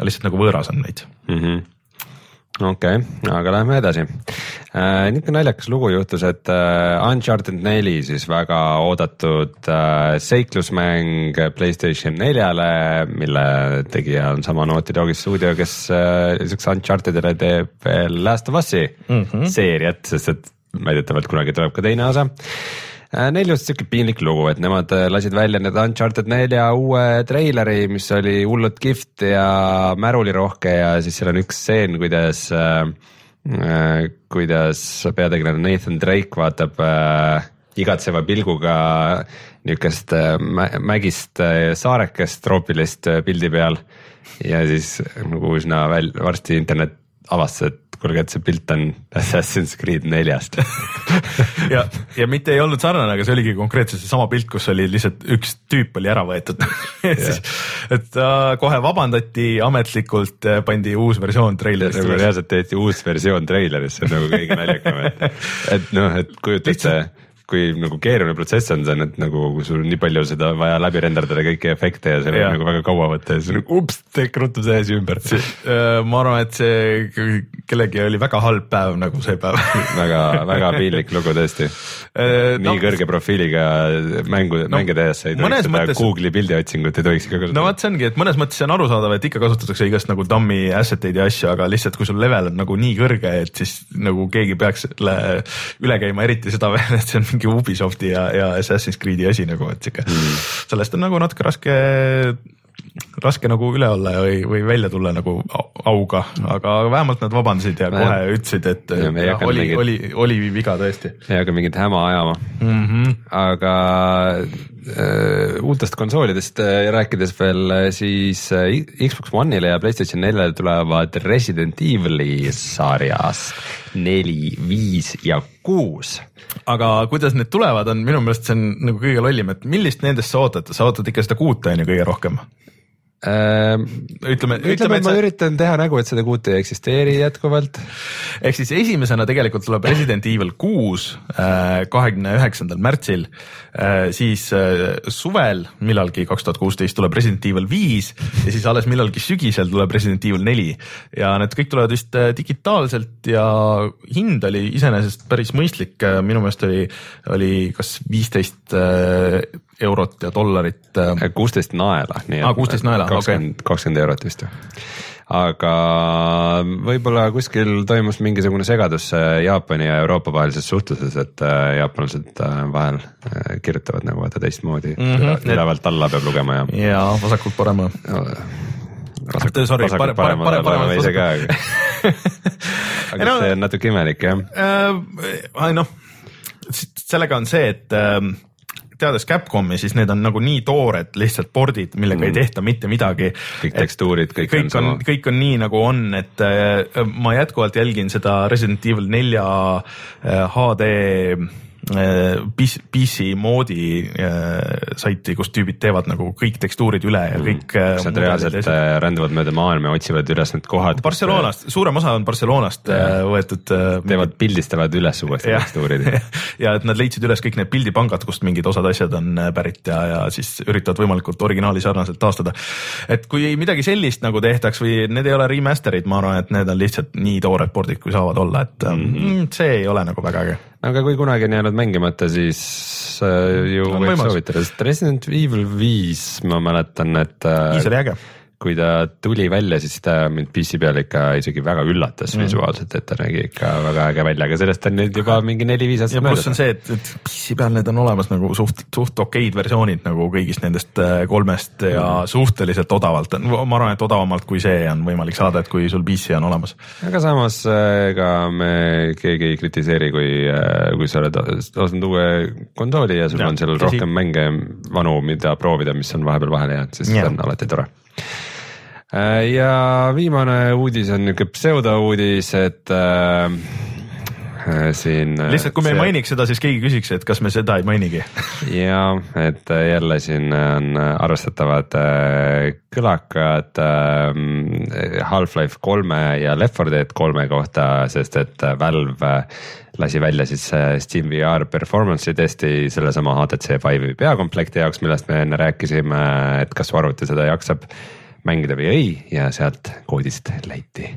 lihtsalt nagu võõras on neid mm. -hmm okei okay,, aga lähme edasi äh,. niisugune naljakas lugu juhtus, et äh, Uncharted neli siis väga oodatud äh, seiklusmäng Playstation neljale, mille tegija on sama Naughty Dogi stuudio, kes äh, lisaks Unchartedile teeb veel Last of Us'i mm -hmm. seeriat, sest et väidetavalt kunagi tuleb ka teine osa Äh, neil just sihuke piinlik lugu, et nemad äh, lasid välja need Uncharted nelja uue treileri, mis oli hullult kihvt ja märulirohke ja siis seal on üks stseen, kuidas äh, äh, kuidas peategelane Nathan Drake vaatab äh, igatseva pilguga äh, mägist äh, saarekest troopilist äh, pildi peal. Ja siis nagu üsna väl-, varsti internet avastas, et kuulge, et see pilt on Assassin's Creed neljast. Ja, ja mitte ei olnud sarnane, aga see oligi konkreetselt seesama pilt, kus oli lihtsalt üks tüüp oli ära võetud. Et uh, kohe vabandati ametlikult, äh, pandi uus versioon treilerist. nagu reaalselt tehti uus versioon on nagu kõige naljakam, et, et noh, et kujuta ette kui nagu keeruline protsess on see, et nagu sul on nii palju seda vaja läbi renderdada kõiki efekte ja see võib nagu väga kaua võtta ja siis nagu ups, tehke ruttu see asi ümber. Ma arvan, et see kellegi oli väga halb päev nagu see päev väga, väga piinlik lugu tõesti nii no, kõrge profiiliga mängu no,, mänge tehes sa ei tohiks seda mõttes... Google'i pildiotsingut ei tohiks ikka kasutada. no vot, see ongi, et mõnes mõttes see on arusaadav, et ikka kasutatakse igast nagu dummy asset eid ja asju, aga lihtsalt kui sul level on nagu nii kõrge, et siis nagu keegi peaks üle käima, eriti seda veel, et see on mingi Ubisofti ja, ja Assassin's Creed'i asi nagu, et sihuke mm., sellest on nagu natuke raske raske nagu üle olla või, või välja tulla nagu auga, aga vähemalt nad vabandasid ja kohe ütlesid, et ja, ja, oli mingit..., oli, oli viga tõesti. ei hakka mingit häma ajama mm. -hmm. aga uutest konsoolidest äh, rääkides veel, äh, siis äh, Xbox One'ile ja Playstation neljale tulevad Resident Evil'i sarjas neli, viis ja kuus. Aga kuidas need tulevad, on minu meelest see on nagu kõige lollim, et millist nendest sa ootad, sa ootad ikka seda kuute on ju kõige rohkem Ähm, ütleme, ütleme, et ma sa... üritan teha nägu, et seda kuut ei eksisteeri jätkuvalt. ehk siis esimesena tegelikult tuleb Resident Evil kuus äh, kahekümne üheksandal märtsil, äh, siis äh, suvel millalgi kaks tuhat kuusteist tuleb Resident Evil viis ja siis alles millalgi sügisel tuleb Resident Evil neli. Ja need kõik tulevad vist digitaalselt ja hind oli iseenesest päris mõistlik, minu meelest oli, oli kas viisteist eurot ja dollarit. Äh, kuusteist naela, nii et kuusteist naela, kakskümmend, kakskümmend eurot vist ju aga võib-olla kuskil toimus mingisugune segadus äh, Jaapani ja Euroopa vahelises suhtluses, et äh, jaapanlased vahel kirjutavad nagu vaata teistmoodi mm, -hmm, ülevalt alla peab lugema ja. ja vasakult parema no, vasak, sorry, vasakult parema pare, pare, oleme ise ka, aga no, see on natuke imelik jah äh,. noh, sellega on see, et äh, teades Capcomi, siis need on nagu nii toored lihtsalt pordid, millega mm. ei tehta mitte midagi. kõik tekstuurid, kõik, kõik on, on, kõik on nii nagu on, et äh, ma jätkuvalt jälgin seda Resident Evil nelja äh, HD PC, PC moodi äh, saiti, kus tüübid teevad nagu kõik tekstuurid üle ja mm. kõik mm.. nad reaalselt äh, rändavad mööda maailma ja otsivad üles need kohad? Barcelonast, suurem osa on Barcelonast ja. Äh, võetud. teevad, pildistavad üles uuesti tekstuurid ja et nad leidsid üles kõik need pildipangad, kust mingid osad asjad on pärit ja, ja siis üritavad võimalikult originaali sarnaselt taastada. et kui midagi sellist nagu tehtaks või need ei ole remaster'id, ma arvan, et need on lihtsalt nii toored pordid, kui saavad olla, et mm -hmm. see ei ole nagu väga äge aga kui kunagi on jäänud mängimata, siis äh, ju no, võib soovitada, sest Resident Evil viis ma mäletan, et äh,. viis oli äge kui ta tuli välja, siis ta mind PC peal ikka isegi väga üllatas mm. visuaalselt, et ta nägi ikka väga äge välja, aga sellest on nüüd juba mingi neli-viis aastat möödas. pluss on see, et, et PC peal need on olemas nagu suht, suht okeid versioonid nagu kõigist nendest äh, kolmest ja mm. suhteliselt odavalt, ma arvan, et odavamalt kui see on võimalik saada, et kui sul PC on olemas. aga samas äh, ega me keegi ei kritiseeri, kui, äh, kui sa oled ostnud uue konsooli ja sul ja, on seal rohkem mänge vanu, mida proovida, mis on vahepeal vahele jäänud, siis ja. see on alati tore ja viimane uudis on niuke pseudouudis, et äh, äh siin. Äh, lihtsalt, kui me see... ei mainiks seda, siis keegi küsiks, et kas me seda ei mainigi ja, et jälle siin on arvestatavad kõlakad Half-Life kolme ja Left 4 Dead kolme kohta, sest et Valve lasi välja siis Steam VR performance'i testi sellesama HTC Vive'i peakomplekti jaoks, millest me enne rääkisime, et kas su arvuti seda jaksab mängida või ei ja sealt koodist leiti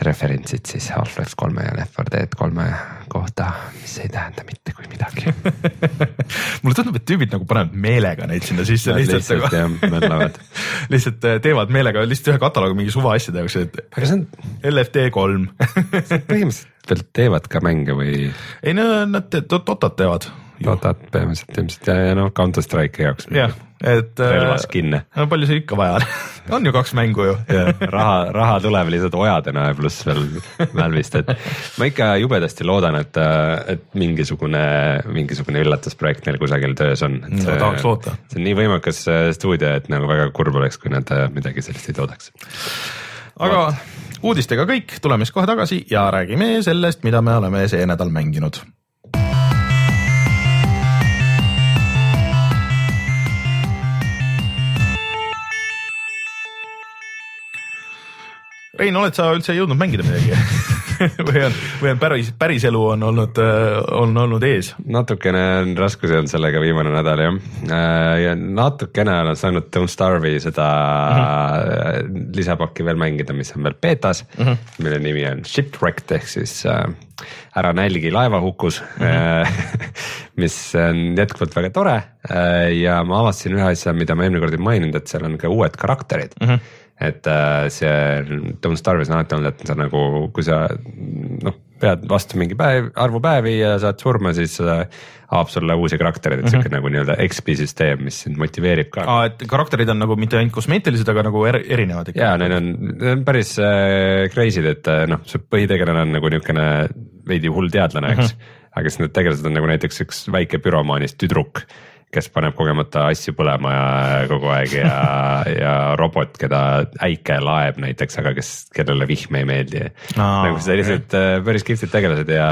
referentsid siis Half-Life kolme ja Left 4 Dead kolme kohta, mis ei tähenda mitte kui midagi mulle tundub, et tüübid nagu panevad meelega neid sinna sisse Nad lihtsalt, lihtsalt nagu mõtlevad lihtsalt äh, teevad meelega lihtsalt ühe kataloogi mingi suva asjade jaoks, et aga see on LFD kolm põhimõtteliselt teevad ka mänge või? ei no nad Dotat teevad. Dotat põhimõtteliselt ilmselt ja, ja noh, Counter Strike'i jaoks. jah et. Äh, relvaskin'e. no palju sul ikka vaja on on ju kaks mängu ju. raha, raha tuleb lihtsalt ojadena ja pluss veel Valve'ist, et ma ikka jubedasti loodan, et, et mingisugune, mingisugune üllatusprojekt neil kusagil töös on. no tahaks loota. see on nii võimekas äh, stuudio, et nagu väga kurb oleks, kui nad äh, midagi sellist ei toodaks. aga Vaat. uudistega kõik, tuleme siis kohe tagasi ja räägime sellest, mida me oleme see nädal mänginud Rein, oled sa üldse jõudnud mängida midagi või on, või on päris, päris elu on olnud, äh, on olnud ees? natukene on raskusi olnud sellega viimane nädal jah. Äh, ja natukene olen saanud Don't Starve'i seda mm -hmm. lisapakki veel mängida, mis on veel betas mm, -hmm. mille nimi on Shipwrecked ehk siis äh, ära nälgi laevahukus mm, -hmm. mis on jätkuvalt väga tore ja ma avastasin ühe asja, mida ma eelmine kord ei maininud, et seal on ka uued karakterid mm. -hmm et äh, see Don't Starve'is on alati olnud, et sa nagu, kui sa noh, pead vastu mingi päev, arvu päevi ja saad surma, siis avab sulle uusi karaktereid, et Mhm. sihuke nagu nii-öelda XP süsteem, mis sind motiveerib ka. aa, et karakterid on nagu mitte ainult kosmeetilised, aga nagu er, erinevad ikka. ja need on, päris äh, crazy'd, et äh, noh, see põhitegelane on nagu niisugune veidi hull teadlane, eks mm. -hmm. aga siis need tegelased on nagu näiteks üks väike büromaanist tüdruk, kes paneb kogemata asju põlema ja kogu aeg ja, ja robot, keda äike laeb näiteks, aga kes, kellele vihm ei meeldi. Aa, nagu sellised okay. päris kihvtid tegelased ja,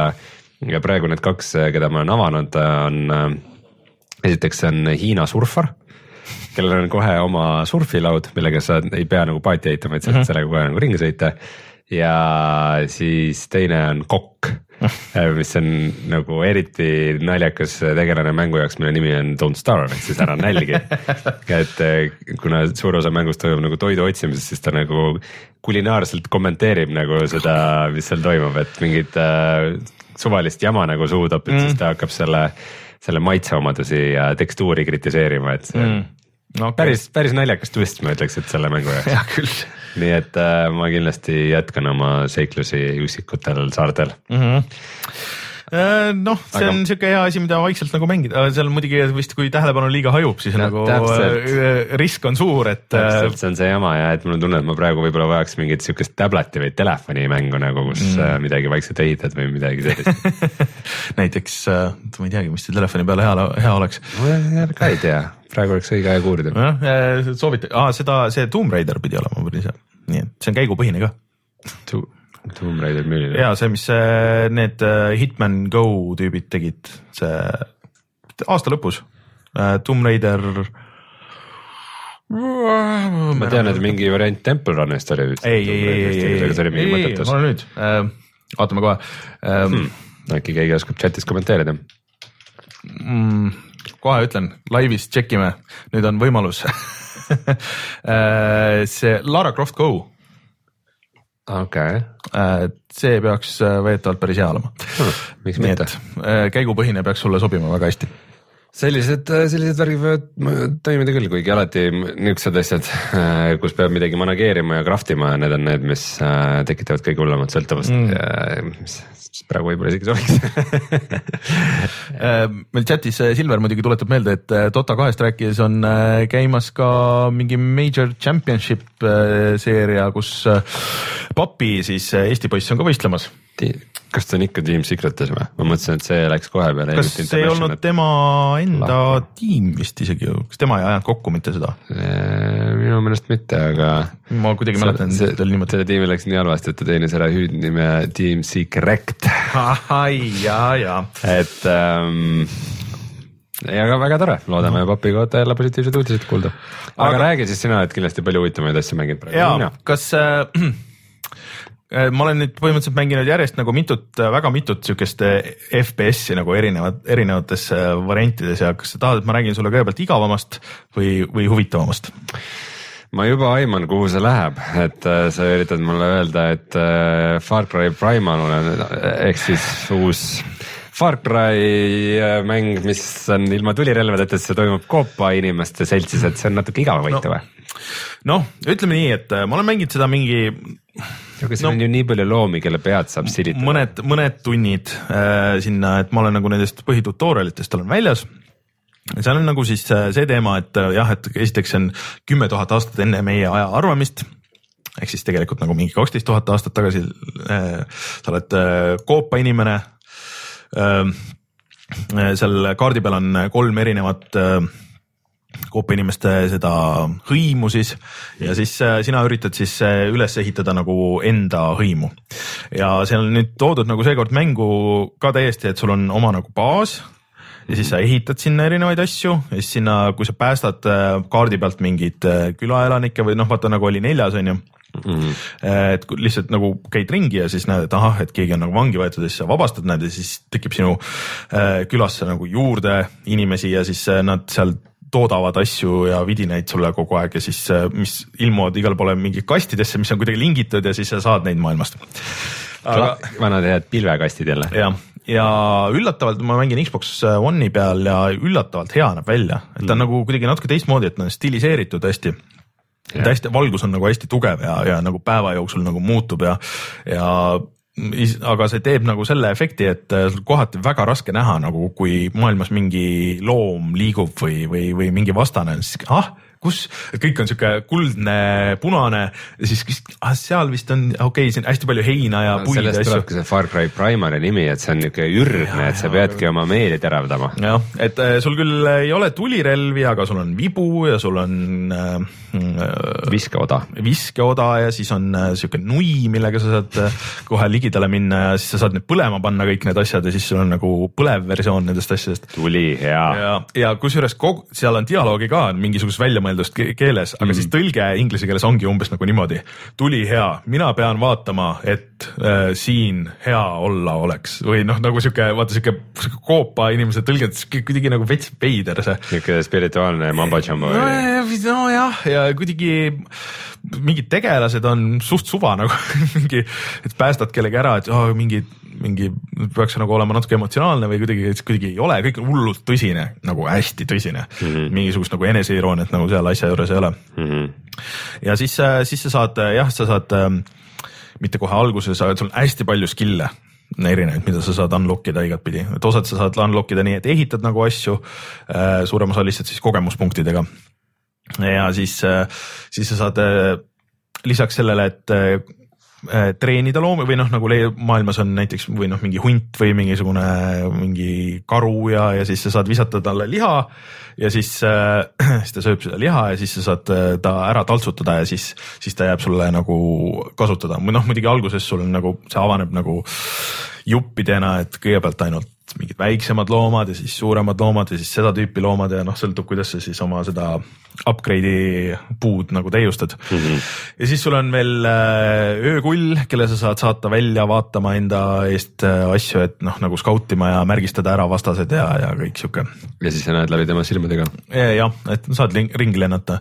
ja praegu need kaks, keda ma olen avanud, on äh, esiteks see on Hiina surfar kellel on kohe oma surfilaud, millega sa ei pea nagu paati ehitama, et saad mm -hmm. sellega kohe nagu ringi sõita. ja siis teine on kokk, mis on nagu eriti naljakas tegelane mängu jaoks, mille nimi on Don't starve ehk siis ära nälgi. et eh, kuna suur osa mängust toimub nagu toidu otsimises, siis ta nagu kulinaarselt kommenteerib nagu seda, mis seal toimub, et mingit äh, suvalist jama nagu suhu topib mm., siis ta hakkab selle, selle maitseomadusi ja tekstuuri kritiseerima, et see mm. no, okay. päris, päris naljakas twist, ma ütleks, et selle mängu jaoks. hea küll nii et äh, ma kindlasti jätkan oma seiklusi üksikutel saartel. mm. -hmm. noh, see Aga- on siuke hea asi, mida vaikselt nagu mängida, seal muidugi vist, kui tähelepanu liiga hajub, siis No, nagu täpselt. äh, risk on suur, et äh, täpselt, see on see jama ja et mul on tunne, et ma praegu võib-olla vajaks mingit siukest tableti või telefonimängu nagu, kus mm. midagi vaikselt ehitad või midagi sellist. näiteks äh, ma ei teagi, mis telefoni peal hea, hea oleks. ma ka ei tea, praegu oleks õige aeg uurida. nojah, soovita- ah,, seda, see Tomb Raider pidi olema päris hea, nii et see on käigupõhine ka. Tomb Raider milline? ja see, mis äh, need äh, Hitman Go tüübid tegid, see aasta lõpus äh, Tomb Raider. ma tean, et mingi variant Temple Runist oli ei, ei, ei, ei, ei, ei, mul. on nüüd äh,, vaatame kohe ähm, Hmm. äkki keegi oskab chatis kommenteerida? mm,. kohe ütlen, laivis tšekime, nüüd on võimalus see Lara Croft Go, okei, see peaks äh, väidetavalt päris hea olema. miks nii mitte äh, käigupõhine peaks sulle sobima väga hästi. sellised, sellised värgid võivad toimida küll, kuigi alati niisugused asjad, kus peab midagi manageerima ja craft ima, need on need, mis äh, tekitavad kõige hullemat sõltuvust mm. mis mis praegu võib-olla isegi sobiks. Äh, meil chatis äh, Silver muidugi tuletab meelde, et äh, Dota kahest rääkides on äh, käimas ka mingi Major Championship seeria, kus Papi siis Eesti poiss on ka võistlemas. kas ta on ikka Team Secretis või? ma mõtlesin, et see läks kohe peale. kas see ei olnud tema enda Lahti. tiim vist isegi, kas tema ei ajanud kokku mitte seda? minu meelest mitte, aga. Ma kuidagi mäletan see, tal niimoodi. selle tiimi läks nii halvasti, et ta teenis ära hüüdnime Team Secret, ja, ja. et ähm, ja aga väga tore, loodame papi kohta jälle positiivseid uudiseid kuulda. aga, räägi siis sina, et kindlasti palju huvitavaid asju mängid praegu. ja kas äh, äh, ma olen nüüd põhimõtteliselt mänginud järjest nagu mitut, väga mitut siukest äh, FPS-i nagu erinevad, erinevates äh, variantides ja kas sa tahad, et ma räägin sulle kõigepealt igavamast või, või huvitavamast? Ma juba aiman, kuhu see läheb, et äh, sa üritad mulle öelda, et äh, Far Cry Primal on ehk siis uus Far Cry äh, mäng, mis on ilma tulirelvadeta, see toimub koopa inimeste seltsis, et see on natuke igavavõitu või? noh, ütleme nii, et äh, ma olen mänginud seda mingi aga siin no, on ju nii palju loomi, kelle pead saab silitada. mõned, mõned tunnid äh, sinna, et ma olen nagu nendest põhitutorialitest olen väljas. Seal on nagu siis äh, see teema, et äh, jah, et esiteks see on kümme tuhat aastat enne meie aja arvamist ehk siis tegelikult nagu mingi kaksteist tuhat aastat tagasi äh, sa oled äh, koopa inimene äh,. seal kaardi peal on kolm erinevat äh, koopa inimeste seda hõimu siis ja siis äh, sina üritad siis üles ehitada nagu enda hõimu. ja seal on nüüd toodud nagu seekord mängu ka täiesti, et sul on oma nagu baas ja siis sa ehitad sinna erinevaid asju ja siis sinna, kui sa päästad äh, kaardi pealt mingeid äh, külaelanikke või noh, vaata nagu oli neljas on ju Mm. et kui lihtsalt nagu käid ringi ja siis näed, et ahah, et keegi on nagu vangi võetud ja siis sa vabastad nad ja siis tekib sinu äh, külasse nagu juurde inimesi ja siis äh, nad seal toodavad asju ja vidinaid sulle kogu aeg ja siis, mis ilmuvad igale poole mingi kastidesse, mis on kuidagi lingitud ja siis sa saad neid maailmast. aga vanad head pilvekastid jälle. jah, ja üllatavalt ma mängin Xbox One'i peal ja üllatavalt hea näeb välja, et ta on nagu kuidagi natuke teistmoodi, et ta on stiliseeritud hästi. Et hästi, valgus on nagu hästi tugev ja, ja nagu päeva jooksul nagu muutub ja, ja aga see teeb nagu selle efekti, et äh, kohati väga raske näha nagu, kui maailmas mingi loom liigub või, või, või mingi vastane, siis ah kus, kõik on sihuke kuldne, punane siis ah, seal vist on okei okay,, siin hästi palju heina ja no, puid ja asju. sellest tulebki see Far Cry Primary nimi, et see on niisugune ürgne, et sa peadki oma meeli teravdama. jah, et äh, sul küll ei ole tulirelvi, aga sul on vibu ja sul on äh, äh viskeoda. viskeoda ja siis on äh, sihuke nui, millega sa saad äh, kohe ligidale minna ja siis sa saad need põlema panna, kõik need asjad ja siis sul on nagu põlev versioon nendest asjadest. tuli, hea. ja, ja kusjuures kogu, seal on dialoogi ka mingisugust välja mõeldust keeles, aga mm. siis tõlge inglise keeles ongi umbes nagu niimoodi. tuli hea, mina pean vaatama, et äh, siin hea olla oleks või noh, nagu sihuke vaata sihuke koopa inimese tõlgendus, kuidagi nagu veits veider see. niisugune spirituaalne mambo-jambo no,. nojah, ja kuidagi mingid tegelased on suht suva nagu mingi, et päästad kellegi ära, et oh, mingi, mingi peaks nagu olema natuke emotsionaalne või kuidagi, kuidagi ei ole, kõik on hullult tõsine, nagu hästi tõsine mm. -hmm. mingisugust nagu eneseirooniat nagu seal asja juures ei ole mm. -hmm. ja siis, siis sa saad jah, sa saad ähm, mitte kohe alguses, aga sul on hästi palju skill'e erinevaid, mida sa saad unlock ida igatpidi, et osad sa saad unlock ida nii, et ehitad nagu asju äh,, suurem osa lihtsalt siis kogemuspunktidega ja siis, äh, siis sa saad äh, lisaks sellele, et äh, treenida loomi või noh, nagu maailmas on näiteks või noh, mingi hunt või mingisugune mingi karu ja, ja siis sa saad visata talle liha ja siis äh,, siis ta sööb seda liha ja siis sa saad ta ära taltsutada ja siis, siis ta jääb sulle nagu kasutada. Või noh, muidugi alguses sul on nagu, see avaneb nagu juppidena, et kõigepealt ainult mingid väiksemad loomad ja siis suuremad loomad ja siis seda tüüpi loomad ja noh, sõltub, kuidas sa siis oma seda upgrade'i puud nagu täiustad mm. -hmm. ja siis sul on veel äh, öökull, kelle sa saad saata välja vaatama enda eest äh, asju, et noh, nagu skautima ja märgistada ära vastased ja, ja kõik sihuke. ja siis sa näed läbi tema silmadega ja,. jah, et saad ringi lennata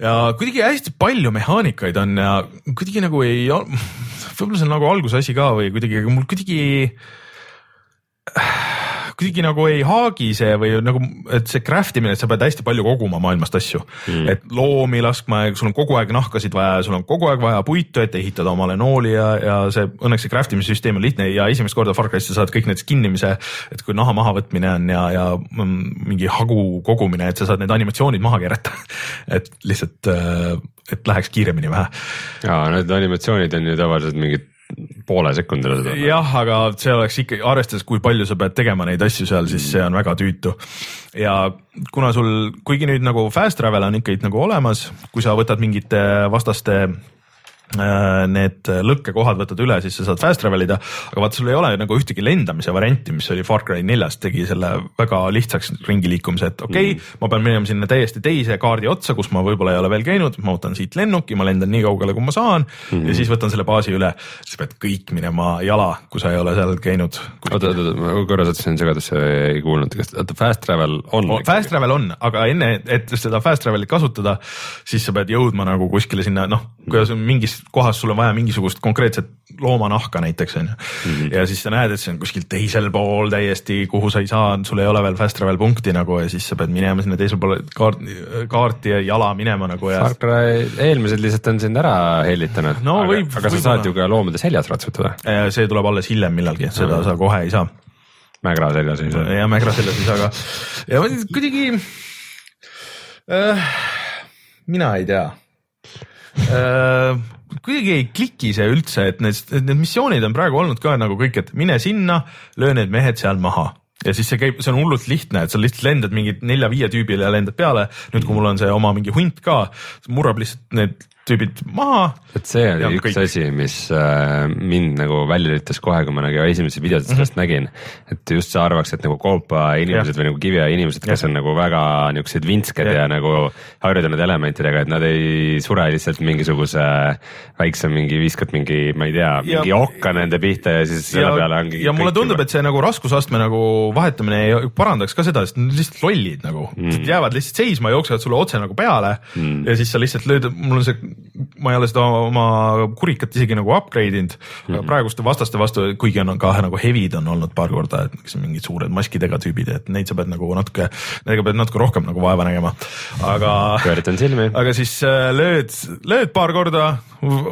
ja kuidagi hästi palju mehaanikaid on ja kuidagi nagu ei, võib-olla see on nagu alguse asi ka või kuidagi, aga mul kuidagi kuidagi nagu ei haagi see või nagu, et see craft imine, et sa pead hästi palju koguma maailmast asju. Mm.. et loomi laskma ja sul on kogu aeg nahkasid vaja ja sul on kogu aeg vaja puitu, et ehitada omale nooli ja, ja see õnneks see craft imise süsteem on lihtne ja esimest korda Far Cry's sa saad kõik need skin imise, et kui naha mahavõtmine on ja, ja mingi hagu kogumine, et sa saad need animatsioonid maha keerata. Et lihtsalt, äh, et läheks kiiremini vähe. ja need animatsioonid on ju tavaliselt mingid poole sekundile. jah, aga see oleks ikkagi, arvestades, kui palju sa pead tegema neid asju seal, siis see on väga tüütu. ja kuna sul, kuigi nüüd nagu fast travel on ikkagi nagu olemas, kui sa võtad mingite vastaste need lõkkekohad võtad üle, siis sa saad fast travel ida, aga vaata, sul ei ole nagu ühtegi lendamise varianti, mis oli Far Cry neljas, tegi selle väga lihtsaks ringi liikumise, et okei okay, mm., ma pean minema sinna täiesti teise kaardi otsa, kus ma võib-olla ei ole veel käinud, ma võtan siit lennuki, ma lendan nii kaugele, kui ma saan mm ja siis võtan selle baasi üle. sa pead kõik minema jala, kui sa ei ole seal käinud. oota, oota, ma korra sattusin segadusse, ei kuulnud, kas oota fast travel on? Fast travel on, aga enne, et seda fast travel'it kasutada, siis sa pead jõudma nagu kuskile sinna, noh, kuidas mingis kohas sul on vaja mingisugust konkreetset loomanahka näiteks on ju. -hmm. ja siis sa näed, et see on kuskil teisel pool täiesti, kuhu sa ei saa, sul ei ole veel fast travel punkti nagu ja siis sa pead minema sinna teisele poole kaarti, kaarti ja jala minema nagu ja. Far Cry eelmised lihtsalt on sind ära hellitanud no,. aga, võib, aga sa saad ju ka loomade seljas ratsutada. see tuleb alles hiljem millalgi, seda sa kohe ei saa. Mägra seljas ei saa. ja Mägra seljas ei saa ka ja kuidagi äh,, mina ei tea kuidagi ei kliki see üldse, et need, need missioonid on praegu olnud ka nagu kõik, et mine sinna, löö need mehed seal maha ja siis see käib, see on hullult lihtne, et sa lihtsalt lendad mingid nelja-viie tüübile ja lendad peale. nüüd, kui mul on see oma mingi hunt ka, murrab lihtsalt need tüübid maha. et see oli üks kõik. asi, mis äh, mind nagu välja lülitas kohe, kui ma nagu esimesi videosid sellest mm -hmm. nägin. et just sa arvaks, et nagu koopa inimesed ja. või nagu kiviaja inimesed, kes ja. on nagu väga niisugused vintsked ja. ja nagu harjunud elementidega, et nad ei sure lihtsalt mingisuguse väikse mingi, viskad mingi, ma ei tea, mingi okka nende pihta ja siis selle peale ongi. ja mulle tundub, et see nagu raskusastme nagu vahetamine parandaks ka seda, sest nad lihtsalt lollid nagu mm., jäävad lihtsalt seisma, jooksevad sulle otse nagu peale mm. ja siis sa lihtsalt lööd, mul on see ma ei ole seda oma kurikat isegi nagu upgrade inud mm. -hmm. praeguste vastaste vastu, kuigi on ka nagu heavy'd on olnud paar korda, et kes on mingid suured maskidega tüübid, et neid sa pead nagu natuke, nendega pead natuke rohkem nagu vaeva nägema, aga aga siis äh, lööd, lööd paar korda,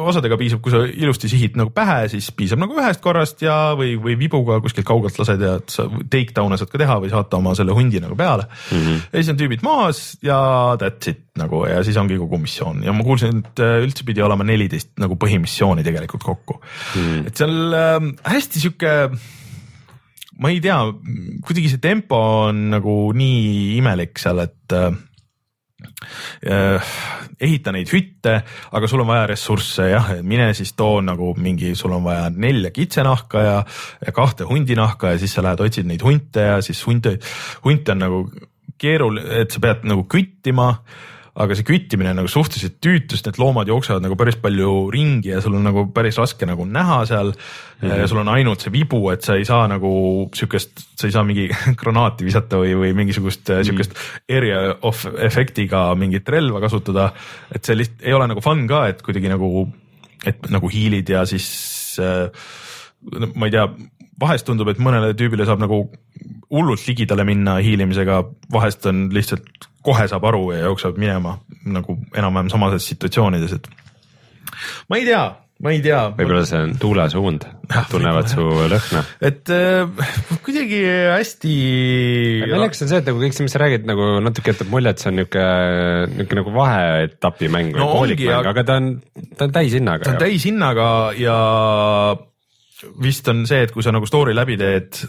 osadega piisab, kui sa ilusti sihid nagu pähe, siis piisab nagu ühest korrast ja, või, või vibuga kuskilt kaugelt lased ja sa take down'e saad ka teha või saata oma selle hundi nagu peale mm. -hmm. ja siis on tüübid maas ja that's it nagu ja siis ongi kogu missioon ja ma kuulsin, et äh, üldse pidi olema neliteist nagu põhimissiooni tegelikult kokku mm. et seal äh, hästi sihuke ma ei tea, kuidagi see tempo on nagu nii imelik seal, et äh, äh, ehita neid hütte, aga sul on vaja ressursse jah, mine siis too nagu mingi, sul on vaja nelja kitsenahka ja, ja kahte hundinahka ja siis sa lähed otsid neid hunte ja siis hunte, hunte on nagu keeruline, et sa pead nagu küttima aga see küttimine nagu suhteliselt tüütu, sest need loomad jooksevad nagu päris palju ringi ja sul on nagu päris raske nagu näha seal mm. -hmm. ja sul on ainult see vibu, et sa ei saa nagu sihukest, sa ei saa mingi granaati visata või, või mingisugust mm -hmm. sihukest area of efektiga mingit relva kasutada. et see lihtsalt ei ole nagu fun ka, et kuidagi nagu, et nagu hiilid ja siis äh, ma ei tea, vahest tundub, et mõnele tüübile saab nagu hullult ligidale minna hiilimisega, vahest on lihtsalt kohe saab aru ja jooksevad minema nagu enam-vähem samades situatsioonides, et ma ei tea, ma ei tea. võib-olla see on tuulesuund, tunnevad su lõhna. et äh, kuidagi hästi. naljakas on see, et nagu kõik see, mis sa räägid, nagu natuke jätab mulje, et see on niuke, niuke nagu vaheetapi mäng või No poolik mäng, aga- aga ta on, ta on täishinnaga ta on. täishinnaga ja vist on see, et kui sa nagu story läbi teed,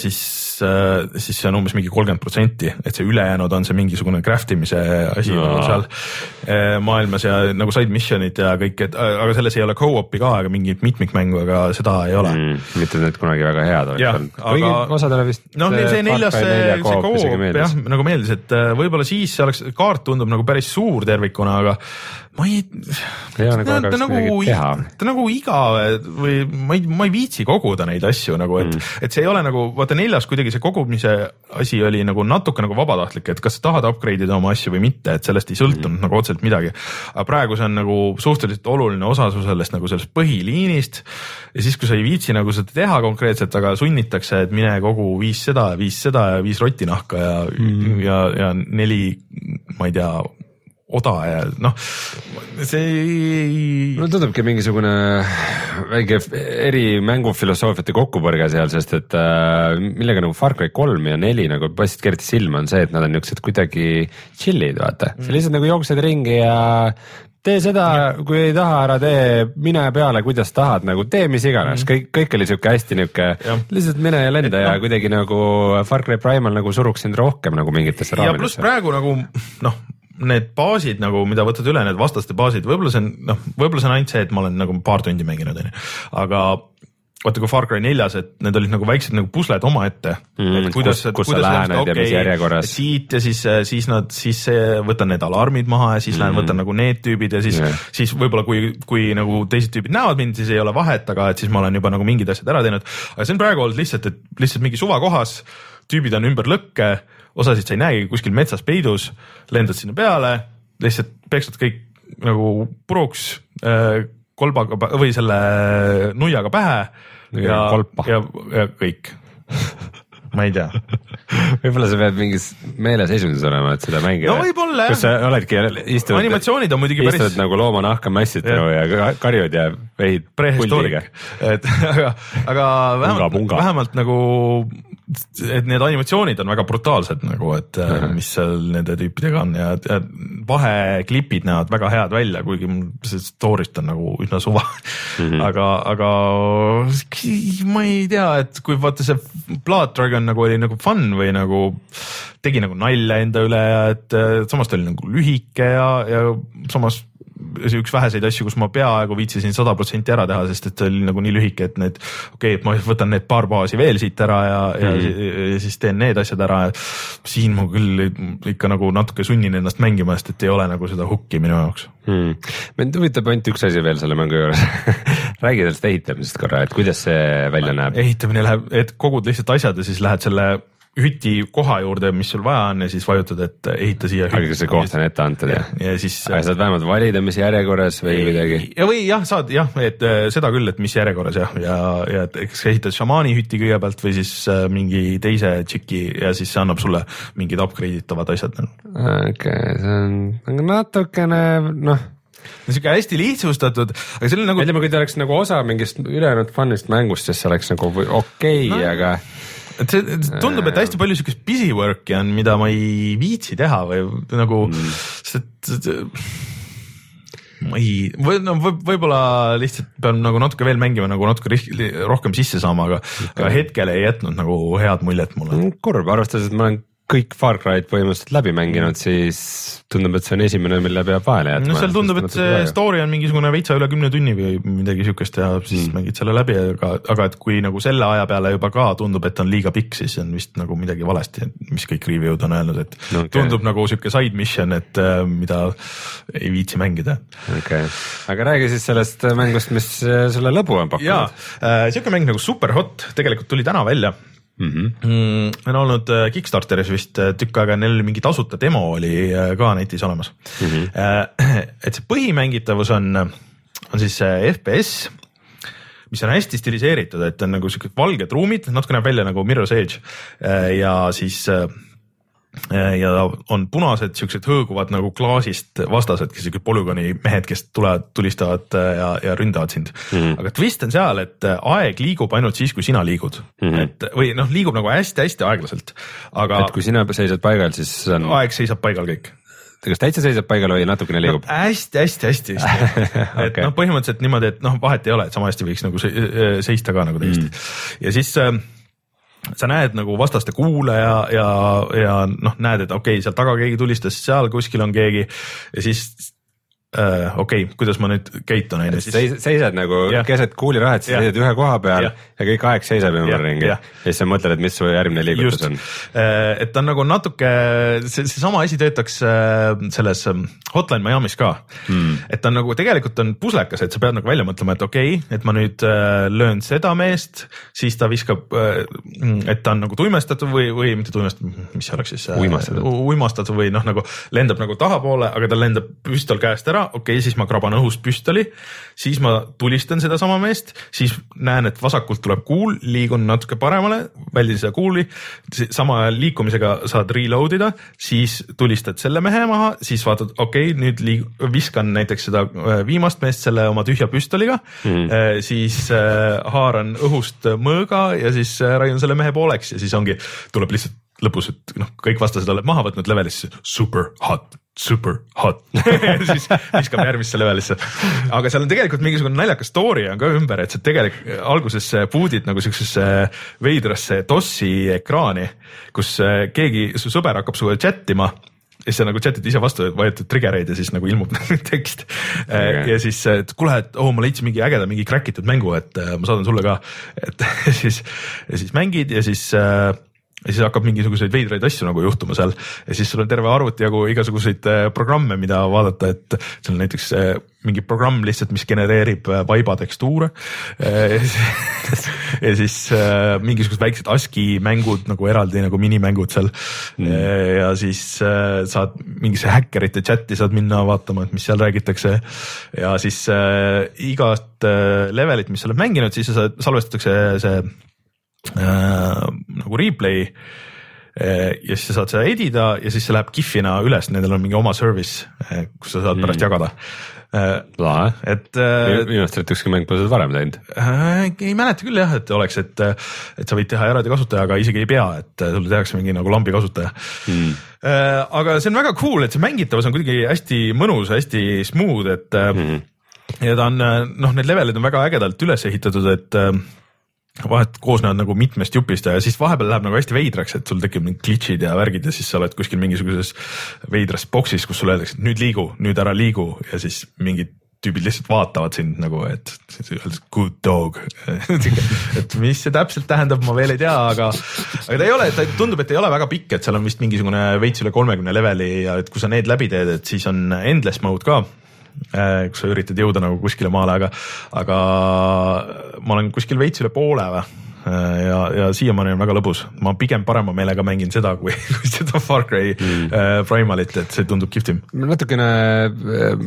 siis, siis see on umbes mingi kolmkümmend protsenti, et see ülejäänud on see mingisugune craft imise asi Jaa. nagu seal eh, maailmas ja nagu side mission'id ja kõik, et aga selles ei ole co-op'i ka ega mingit mitmikmängu, aga seda ei ole mm.. mitte need kunagi väga head oleks olnud, kuigi aga- osadele vist. noh, see neljas, see, co-op jah, nagu meeldis, et äh, võib-olla siis see oleks, kaart tundub nagu päris suur tervikuna, aga ma ei. Nagu ta, väga ta nagu ta nagu igav või ma ei, ma ei viitsi koguda neid asju nagu, et mm., et see ei ole nagu vaata neljas kuidagi see kogumise asi oli nagu natuke nagu vabatahtlik, et kas sa tahad upgrade ida oma asju või mitte, et sellest ei sõltunud mm. nagu otseselt midagi. aga praegu see on nagu suhteliselt oluline osa su sellest nagu sellest põhiliinist ja siis, kui sa ei viitsi nagu seda teha konkreetselt, aga sunnitakse, et mine kogu viis seda ja viis seda ja viis rotinahka ja mm., ja, ja neli, ma ei tea, oda ja noh, see ei mulle tundubki mingisugune väike eri mängufilosoofiate kokkupõrge seal, sest et äh, millega nagu Far Cry kolm ja neli nagu paistsid eriti silma, on see, et nad on niuksed kuidagi chill'id, vaata mm., sa lihtsalt nagu jooksed ringi ja tee seda, kui ei taha, ära tee, mine peale, kuidas tahad, nagu tee mis iganes mm., kõik, kõik oli sihuke hästi niuke Jah., lihtsalt mine ja lenda ja kuidagi nagu Far Cry Primal nagu suruks sind rohkem nagu mingitesse ja pluss raamidesse. praegu nagu noh, need baasid nagu, mida võtad üle, need vastaste baasid, võib-olla see on noh, võib-olla see on ainult see, et ma olen nagu paar tundi mänginud, onju, aga vaata kui Far Cry neljas, et need olid nagu väiksed nagu pusled omaette Mm, et kuidas kus-, sa lähened ja mis järjekorras. siit ja siis, siis nad, siis võtan need alarmid maha ja siis mm. lähen võtan nagu need tüübid ja siis yeah., siis võib-olla kui, kui nagu teised tüübid näevad mind, siis ei ole vahet, aga et siis ma olen juba nagu mingid asjad ära teinud. aga see on praegu olnud lihtsalt, et lihtsalt mingi suvakohas, tüübid on ümber lõkke, osasid sa ei näegi kuskil metsas peidus, lendad sinna peale, lihtsalt peksad kõik nagu puruks äh, kolbaga või selle nuiaga pähe Ja ja kolpa., ja, ja kõik. ma ei tea võib-olla sa pead mingis meeleseisundis olema, et seda mängida. No võib-olla, jah. kus sa oledki, istud. animatsioonid on muidugi päris istud nagu loomanahka mässitanud ja ka- karjud ja vehid prehistooriga, et aga, aga vähemalt vähemalt nagu, et need animatsioonid on väga brutaalsed nagu, et -huh. mis seal nende tüüpidega on ja, ja vaheklipid näevad väga head välja, kuigi mul see story'st on nagu üsna suva mm. -hmm. aga, aga ma ei tea, et kui vaata see Blood Dragon nagu oli nagu fun või nagu tegi nagu nalja enda üle ja et äh, samas ta oli nagu lühike ja, ja samas see üks väheseid asju, kus ma peaaegu viitsisin sada protsenti ära teha, sest et ta oli nagu nii lühike, et need, okei okay,, et ma võtan need paar baasi veel siit ära ja mm, -hmm. ja, ja siis teen need asjad ära. siin ma küll ikka nagu natuke sunnin ennast mängima, sest et ei ole nagu seda hukki minu jaoks. hmm.. mind huvitab ainult üks asi veel selle mängu juures räägi sellest ehitamisest korra, et kuidas see välja näeb? ehitamine läheb, et kogud lihtsalt asjad ja siis lähed selle hüti koha juurde, mis sul vaja on ja siis vajutad, et ehita siia. aga see koht on ette antud jah? ja siis. aga saad vähemalt valida, mis järjekorras või midagi? ja või jah, saad jah, et äh, seda küll, et mis järjekorras jah, ja, ja et eks ehitad šamaani hütti kõigepealt või siis äh, mingi teise tšiki ja siis see annab sulle mingid upgrade itavad asjad. okei okay,, see on natukene noh sihuke hästi lihtsustatud, aga see on nagu. ütleme, kui ta oleks nagu osa mingist ülejäänud fun'ist mängust, siis see oleks nagu okei okay, no., aga et see tundub, et hästi palju siukest busy work'i on, mida ma ei viitsi teha või nagu mm., sest ma ei, või no võib-olla lihtsalt pean nagu natuke veel mängima, nagu natuke rohkem sisse saama, aga aga hetkel ei jätnud nagu head muljet mulle. kurb, arvestades, et ma olen kõik Far Cry'd põhimõtteliselt läbi mänginud, siis tundub, et see on esimene, mille peab vahele jätma. no seal tundub, et see story on mingisugune veitsa üle kümne tunni või midagi siukest ja siis mm. mängid selle läbi, aga, aga et kui nagu selle aja peale juba ka tundub, et on liiga pikk, siis on vist nagu midagi valesti, mis kõik review'd on öelnud, et okay. tundub nagu sihuke side mission, et äh, mida ei viitsi mängida. okei okay., aga räägi siis sellest mängust, mis äh, sulle lõbu on pakkunud. jaa äh,, sihuke mäng nagu Superhot tegelikult tuli täna välja. Mm. -hmm. on olnud äh, Kickstarteris vist äh, tükk aega, neil mingi tasuta demo oli äh, ka netis olemas mm. -hmm. et see põhimängitavus on, on siis FPS, mis on hästi stiliseeritud, et on nagu siuksed valged ruumid, natuke näeb välja nagu Mirror's Edge ja siis ja on punased siuksed hõõguvad nagu klaasist vastased, kes siuksed polügooni mehed, kes tulevad, tulistavad äh, ja, ja ründavad sind mm. -hmm. aga twist on seal, et äh, aeg liigub ainult siis, kui sina liigud mm, -hmm. et või noh, liigub nagu hästi-hästi aeglaselt, aga. et kui sina seisad paigal, siis on. aeg seisab paigal kõik kas täitsa seisab paigal või natukene liigub no,? hästi-hästi-hästi okay. et noh, põhimõtteliselt niimoodi, et noh, vahet ei ole, et sama hästi võiks nagu seista ka nagu täiesti mm. ja siis äh, sa näed nagu vastaste kuule ja, ja, ja noh, näed, et okei okay,, seal taga keegi tulistas, seal kuskil on keegi. ja siis äh, okei okay,, kuidas ma nüüd käitun, on ju. Siis... seisad nagu ja. keset kuulirahet, sa seisad ühe koha peal ja, ja kõik aeg seisab ümberringi ja. ja siis sa mõtled, et mis su järgmine liigutus Just. on. Äh, et ta on nagu natuke, see, seesama asi töötaks äh, selles ähm, Hotline Miami's ka hmm.. et ta on nagu tegelikult on puslekas, et sa pead nagu välja mõtlema, et okei okay,, et ma nüüd äh, löön seda meest, siis ta viskab, et ta on nagu tuimestatud või, või mitte tuimestatud, mis see oleks siis? uimastatud. uimastatud või noh, nagu lendab nagu tahapoole, aga tal lendab püstol käest ära okei okay,, siis ma kraban õhust püstoli, siis ma tulistan sedasama meest, siis näen, et vasakult tuleb kuul, liigun natuke paremale, väldin seda kuuli, sama liikumisega saad reload ida, siis tulistad selle mehe maha, siis vaatad, okei okay,, nüüd liig-, viskan näiteks seda äh, viimast meest selle oma tühja püstoliga mm., siis äh, haaran õhust mõõga ja siis raiun selle mehe pooleks ja siis ongi, tuleb lihtsalt lõpus, et noh, kõik vastased oled maha võtnud levelisse, super hot super hot siis viskab järgmisse levelisse. aga seal on tegelikult mingisugune naljakas story on ka ümber, et sa tegelikult alguses boot'id nagu siuksesse veidrasse DOS-i ekraani, kus äh, keegi, su sõber hakkab sinuga chat ima ja siis sa nagu chat'id ise vastu, vajutad trigger'eid ja siis nagu ilmub tekst okay.. ja siis, et kuule, et oo oh,, ma leidsin mingi ägeda, mingi crack itud mängu, et äh, ma saadan sulle ka. et siis, ja siis mängid ja siis äh, ja siis hakkab mingisuguseid veidraid asju nagu juhtuma seal ja siis sul on terve arvuti jagu igasuguseid äh, programme, mida vaadata, et seal näiteks äh, mingi programm lihtsalt, mis genereerib äh, vaiba tekstuure. ja siis mingisugused väiksed ASCII mängud nagu eraldi nagu minimängud seal mm.. ja siis saad mingisse häkkerite chat'i saad minna vaatama, et mis seal räägitakse. ja siis igast levelit, mis sa oled mänginud, siis sa saad, salvestatakse see nagu replay äh, ja siis sa saad seda edida ja siis see läheb GIF-ina üles, nendel on mingi oma service, äh, kus sa saad pärast mm. jagada äh,. lahe, et äh,. minu arust, et ükski mäng pole seda varem teinud äh,. ei mäleta küll jah, et oleks, et, et sa võid teha eraldi kasutajaga isegi ei pea, et sulle tehakse mingi nagu lambi kasutaja mm. äh,. aga see on väga cool, et see mängitavus on kuidagi hästi mõnus, hästi smooth, et mm. ja ta on noh, need levelid on väga ägedalt üles ehitatud, et vahet koosnevad nagu mitmest jupist ja siis vahepeal läheb nagu hästi veidraks, et sul tekib mingid glitch'id ja värgid ja siis sa oled kuskil mingisuguses veidras boksis, kus sulle öeldakse, et nüüd liigu, nüüd ära liigu. Ja siis mingid tüübid lihtsalt vaatavad sind nagu, et good dog. Et mis see täpselt tähendab, ma veel ei tea, aga, aga ta ei ole, ta tundub, et ei ole väga pikk, et seal on vist mingisugune veits üle kolmekümne leveli ja et kui sa need läbi teed, et siis on endless mode ka kus sa üritad jõuda nagu kuskile maale, aga, aga ma olen kuskil veits üle poole või ja, ja siiamaani on väga lõbus, ma pigem parema meelega mängin seda, kui, kui seda Far Cry mm. äh, Primalit, et see tundub kihvtim. natukene äh,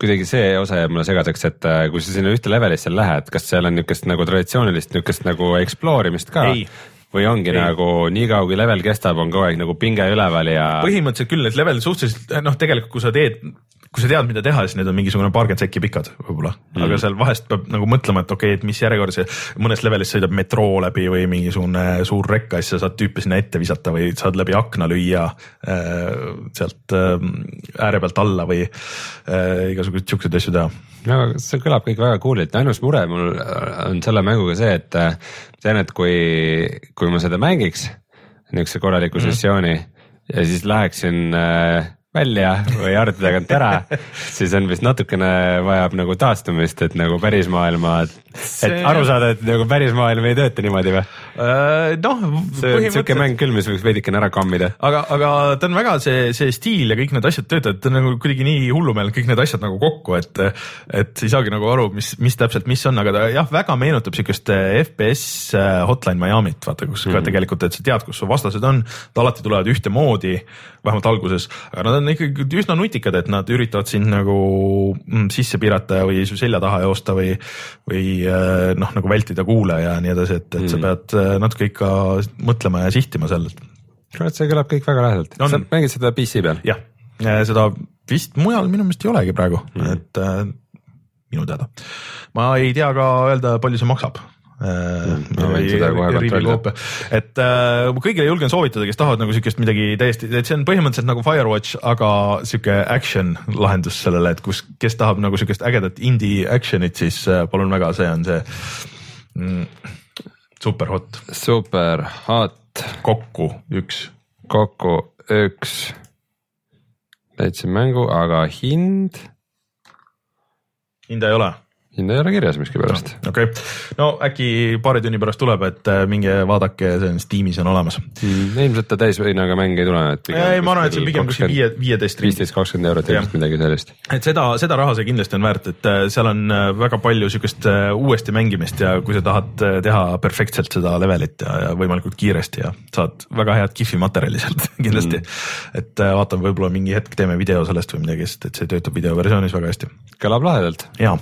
kuidagi see osa jääb mulle segaseks, et äh, kui sa sinna ühte levelisse lähed, kas seal on niisugust nagu traditsioonilist niisugust nagu explore imist ka? või ongi ei. nagu niikaua kui level kestab, on kogu aeg nagu pinge üleval ja. põhimõtteliselt küll, et level suhteliselt noh, tegelikult kui sa teed kui sa tead, mida teha, siis need on mingisugune paarkümmend sekki pikad võib-olla mm, -hmm. aga seal vahest peab nagu mõtlema, et okei okay,, et mis järjekorras see mõnes levelis sõidab metroo läbi või mingisugune suur rekk ja siis sa saad tüüpe sinna ette visata või saad läbi akna lüüa äh, sealt äh, ääre pealt alla või äh, igasuguseid siukseid asju teha. no see kõlab kõik väga cool'ilt, ainus mure mul on selle mänguga see, et äh, tean, et kui, kui ma seda mängiks niisuguse korraliku mm -hmm. sessiooni ja siis läheksin äh, välja või arvuti tagant ära, siis on vist natukene vajab nagu taastumist, et nagu päris maailma, et aru saada, et nagu päris maailm ei tööta niimoodi või? Äh, noh, see on siuke mäng küll, mis võiks veidikene ära kammida. aga, aga ta on väga see, see stiil ja kõik need asjad töötavad, ta on nagu kuidagi nii hullumeelne, kõik need asjad nagu kokku, et, et ei saagi nagu aru, mis, mis täpselt, mis on, aga ta jah, väga meenutab siukest FPS äh, Hotline Miami't, vaata, kus mm -hmm. ka mhm. tegelikult, et sa tead, kus su vastased on, nad alati tulevad ühtemoodi, vähemalt alguses, aga nad on ikkagi üsna nutikad, et nad üritavad sind nagu mm, sisse piirata või su selja taha joosta või, või äh, noh, nagu vältida kuule ja nii edasi, et, et sa mhm. pead äh, natuke ikka mõtlema ja sihtima seal. kurat, see kõlab kõik väga lähedalt sa mängid seda PC peal? jah, seda vist mujal minu meelest ei olegi praegu mm., et äh, minu teada. ma ei tea ka öelda, palju see maksab Mm, et äh, kõigile julgen soovitada, kes tahavad nagu siukest midagi täiesti, et see on põhimõtteliselt nagu Firewatch, aga sihuke action lahendus sellele, et kus, kes tahab nagu siukest ägedat indie action'it, siis äh, palun väga, see on see mm, super hot. super hot. kokku üks. kokku üks. leidsin mängu, aga hind? hinda ei ole hinda ei ole kirjas miskipärast. okei okay., no äkki paari tunni pärast tuleb, et äh, minge vaadake, see on Steamis on olemas mm,. ilmselt ta täishinnaga mäng ei tule, et. ei, ma arvan, et see on pigem kuskil viie, viieteist. viisteist, kakskümmend eurot ilmselt midagi sellist. et seda, seda raha see kindlasti on väärt, et äh, seal on äh, väga palju siukest uuesti mängimist ja kui sa tahad teha perfektselt seda levelit ja, ja võimalikult kiiresti ja saad väga head kihvi materjali sealt kindlasti mm.. et vaatame, võib-olla mingi hetk teeme video sellest või midagi, sest et see töötab videoversioonis väga hästi. kõlab lahedalt. jaa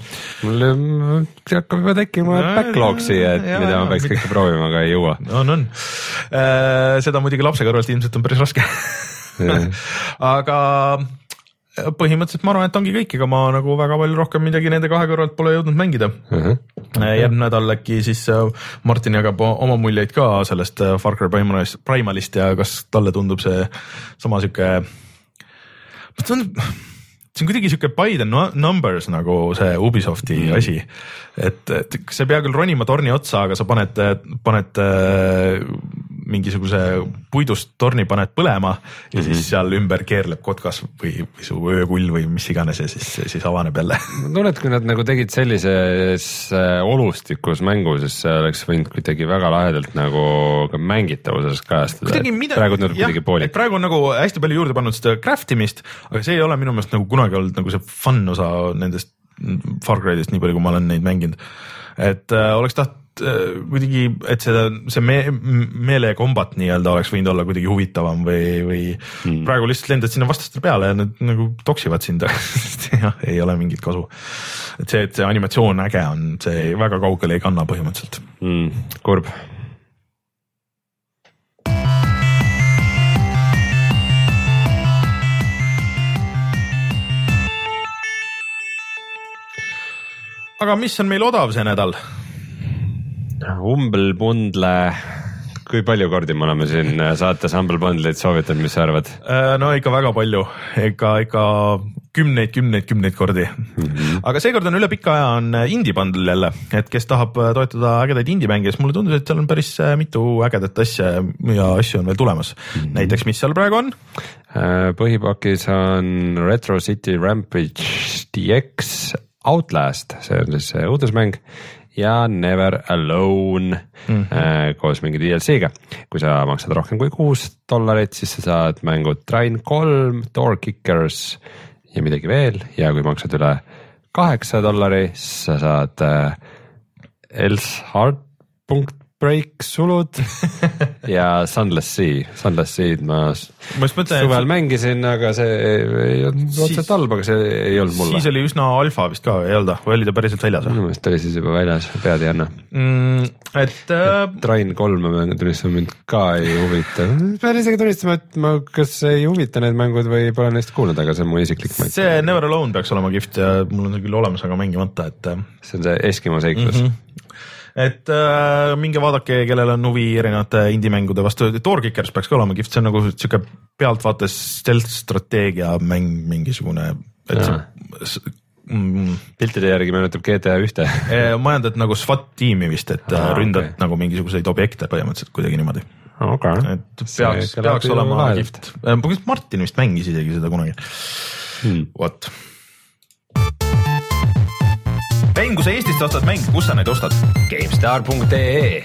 mul mul hakkab juba tekkima no, backlog siia, et ja, mida ma peaks kõike proovima, aga ei jõua. on, on. Äh, seda muidugi lapse kõrvalt ilmselt on päris raske aga põhimõtteliselt ma arvan, et ongi kõik, ega ma nagu väga palju rohkem midagi nende kahe kõrvalt pole jõudnud mängida uh. -huh. järgmine nädal äkki siis äh, Martin jagab oma muljeid ka sellest äh, Far Cry Primalist ja kas talle tundub see sama sihuke, see on see on kuidagi sihuke by the numbers nagu see Ubisofti mm. asi. et, et sa ei pea küll ronima torni otsa, aga sa paned, paned mingisuguse puidust torni paned põlema ja mm -hmm. siis seal ümber keerleb kotkas või, või su öökull või mis iganes ja siis, siis avaneb jälle. ma tunnen, et kui nad nagu tegid sellises äh, olustikus mängu, siis see oleks võinud kuidagi väga lahedalt nagu ka mängitavuses kajastada. praegu tundub kuidagi poolik. praegu on nagu hästi palju juurde pannud seda craft imist, aga see ei ole minu meelest nagu kunagi olnud nagu see fun osa nendest Far Cry'dest, nii palju kui ma olen neid mänginud. et äh, oleks tahtnud kuidagi, et seda, see me, meelekombat nii-öelda oleks võinud olla kuidagi huvitavam või, või hmm. praegu lihtsalt lendad sinna vastastele peale ja nad nagu toksivad sind jah, ei ole mingit kasu. et see, et see animatsioon äge on, see väga kaugele ei kanna põhimõtteliselt hmm.. kurb aga mis on meil odav see nädal? Humble Bundle, kui palju kordi me oleme siin saates Humble Bundle'it soovitanud, mis sa arvad? Äh, no ikka väga palju, ikka, ikka kümneid, kümneid, kümneid kordi mm. -hmm. aga seekord on üle pika aja on indie bundle jälle, et kes tahab toetada ägedaid indie-mänge, siis mulle tundus, et seal on päris äh, mitu ägedat asja ja asju on veel tulemas mm. -hmm. näiteks, mis seal praegu on? Äh, põhipakis on Retro City Rampage DX Outlast, see on siis uudismäng ja Never Alone mm -hmm. koos mingi DLC-ga. kui sa maksad rohkem kui kuus dollarit, siis sa saad mängu Train kolm, Door Kickers ja midagi veel ja kui maksad üle kaheksa dollari, siis sa saad äh, Else Hard punkt Break sulud ja Sunless Sea, Sunless Sea'd ma ma mõtlen, suvel mängisin, aga see ei olnud Siis- otseselt halb, aga see ei olnud mulle siis. oli üsna alfa vist ka, ei olnud, või oli ta päriselt väljas või minu meelest oli siis juba väljas, pead ei anna. mm,? et äh, Train kolme mängu tunnistama mind ka ei huvita. pean isegi tunnistama, et ma kas ei huvita need mängud või pole neist kuulnud, aga see on mu isiklik mäng. see Never Alone peaks olema kihvt ja mul on ta küll olemas, aga mängimata, et äh, see on see Eskimo seiklus mm. -hmm. Et äh, minge vaadake, kellel on huvi erinevate indie-mängude vastu, Door Kickers peaks ka olema kihvt, see on nagu sihuke pealtvaates stealth strateegia mäng mingisugune, et Jaa. see mm, piltide järgi meenutab GTA ühte. eh, majandad nagu SWAT tiimi vist, et ah, ründad okay. nagu mingisuguseid objekte põhimõtteliselt kuidagi niimoodi, okei. et peaks, peaks olema kihvt. Martin vist mängis isegi seda kunagi, Hmm. vot. mäng, kui sa Eestist ostad mänge, kus sa neid ostad? GameStar.ee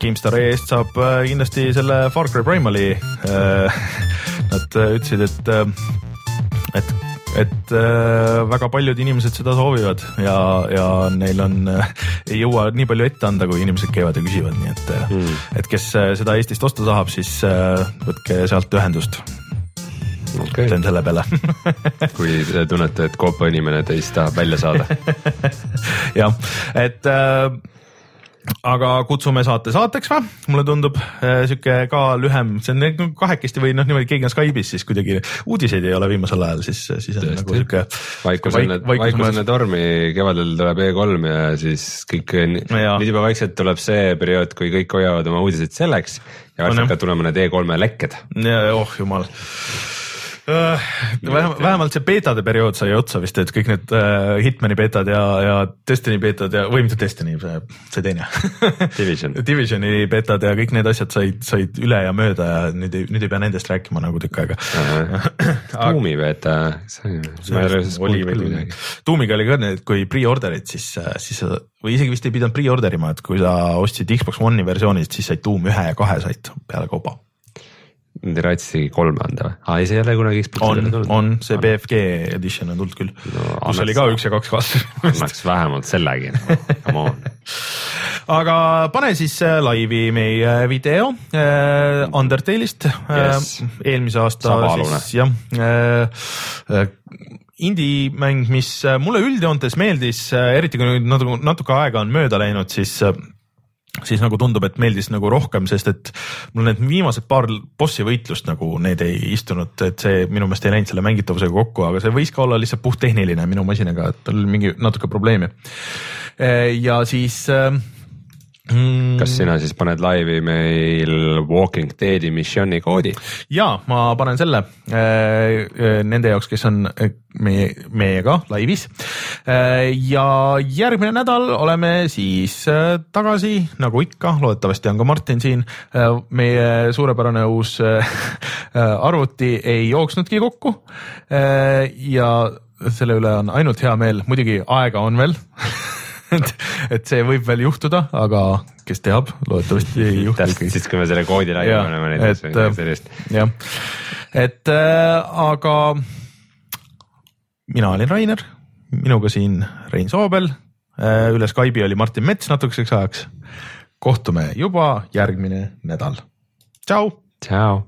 GameStari eest saab äh, kindlasti selle Far Cry Primali. Nad äh, ütlesid, et, et, et äh, väga paljud inimesed seda soovivad ja, ja neil on, ei jõua nii palju ette anda, kui inimesed käivad ja küsivad, nii et mm., et kes äh, seda Eestist osta tahab, siis äh, võtke sealt ühendust. okei, teen selle peale kui te tunnete, et Coop inimene teist tahab välja saada. jah, et äh, aga kutsume saate saateks või, mulle tundub äh, sihuke ka lühem, see on kahekesti või noh, niimoodi keegi on Skype'is, siis kuidagi uudiseid ei ole viimasel ajal, siis, siis on Tõesti. nagu sihuke. vaikus enne, vaikus enne tormi, kevadel tuleb E3 ja siis kõik, Jaa. nüüd juba vaikselt tuleb see periood, kui kõik hoiavad oma uudiseid selleks ja On varsti hakkavad tulema need E3-e lekked. oh jumal. vähemalt, vähemalt see beetade periood sai otsa vist, et kõik need äh, Hitmani beetad ja, ja Destiny beetad ja, või mitte Destiny, see, see teine Division. Divisioni beetad ja kõik need asjad said, said üle ja mööda ja nüüd ei, nüüd ei pea nendest rääkima nagu tükk aega. tuumi sellest oli veel midagi. tuumiga oli ka need, kui pre-order'id, siis, siis sa- või isegi vist ei pidanud pre-order ima, et kui sa ostsid Xbox One'i versioonist, siis said tuum ühe ja kahe said peale Nad ei raatsigi kolme anda või? aa, ei, see ei ole kunagi Xbox'i on peale, tulnud. on see BFG edition on tulnud küll no,, kus oli ka üks ja kaks kaasa. annaks vähemalt sellegi, come on. aga pane siis äh, laivi meie video äh, Undertale'ist Yes. äh, eelmise aasta Sabaalune. siis jah äh, äh, indie-mäng, mis äh, mulle üldjoontes meeldis äh,, eriti kui nüüd natuke, natuke aega on mööda läinud, siis äh, siis nagu tundub, et meeldis nagu rohkem, sest et mul need viimased paar bossi võitlust nagu need ei istunud, et see minu meelest ei läinud selle mängitavusega kokku, aga see võis ka olla lihtsalt puhttehniline minu masinaga, et tal oli mingi natuke probleemi. ja siis äh, mm, kas sina siis paned laivi meil Walking Deadi missiooni koodi? ja ma panen selle äh, äh, nende jaoks, kes on äh, meie, meiega laivis. Ja järgmine nädal oleme siis tagasi, nagu ikka, loodetavasti on ka Martin siin meie suurepärane uus arvuti ei jooksnudki kokku ja selle üle on ainult hea meel, muidugi aega on veel et, et see võib veel juhtuda, aga kes teab, loodetavasti ei juhtu täpselt siis, kui me selle koodi Jah, paneme näiteks või äh, midagi sellist. jah, et äh, aga mina olin Rainer, minuga siin Rein Soobel äh,, üle Skype'i oli Martin Mets natukeseks ajaks. kohtume juba järgmine nädal. tšau. tšau.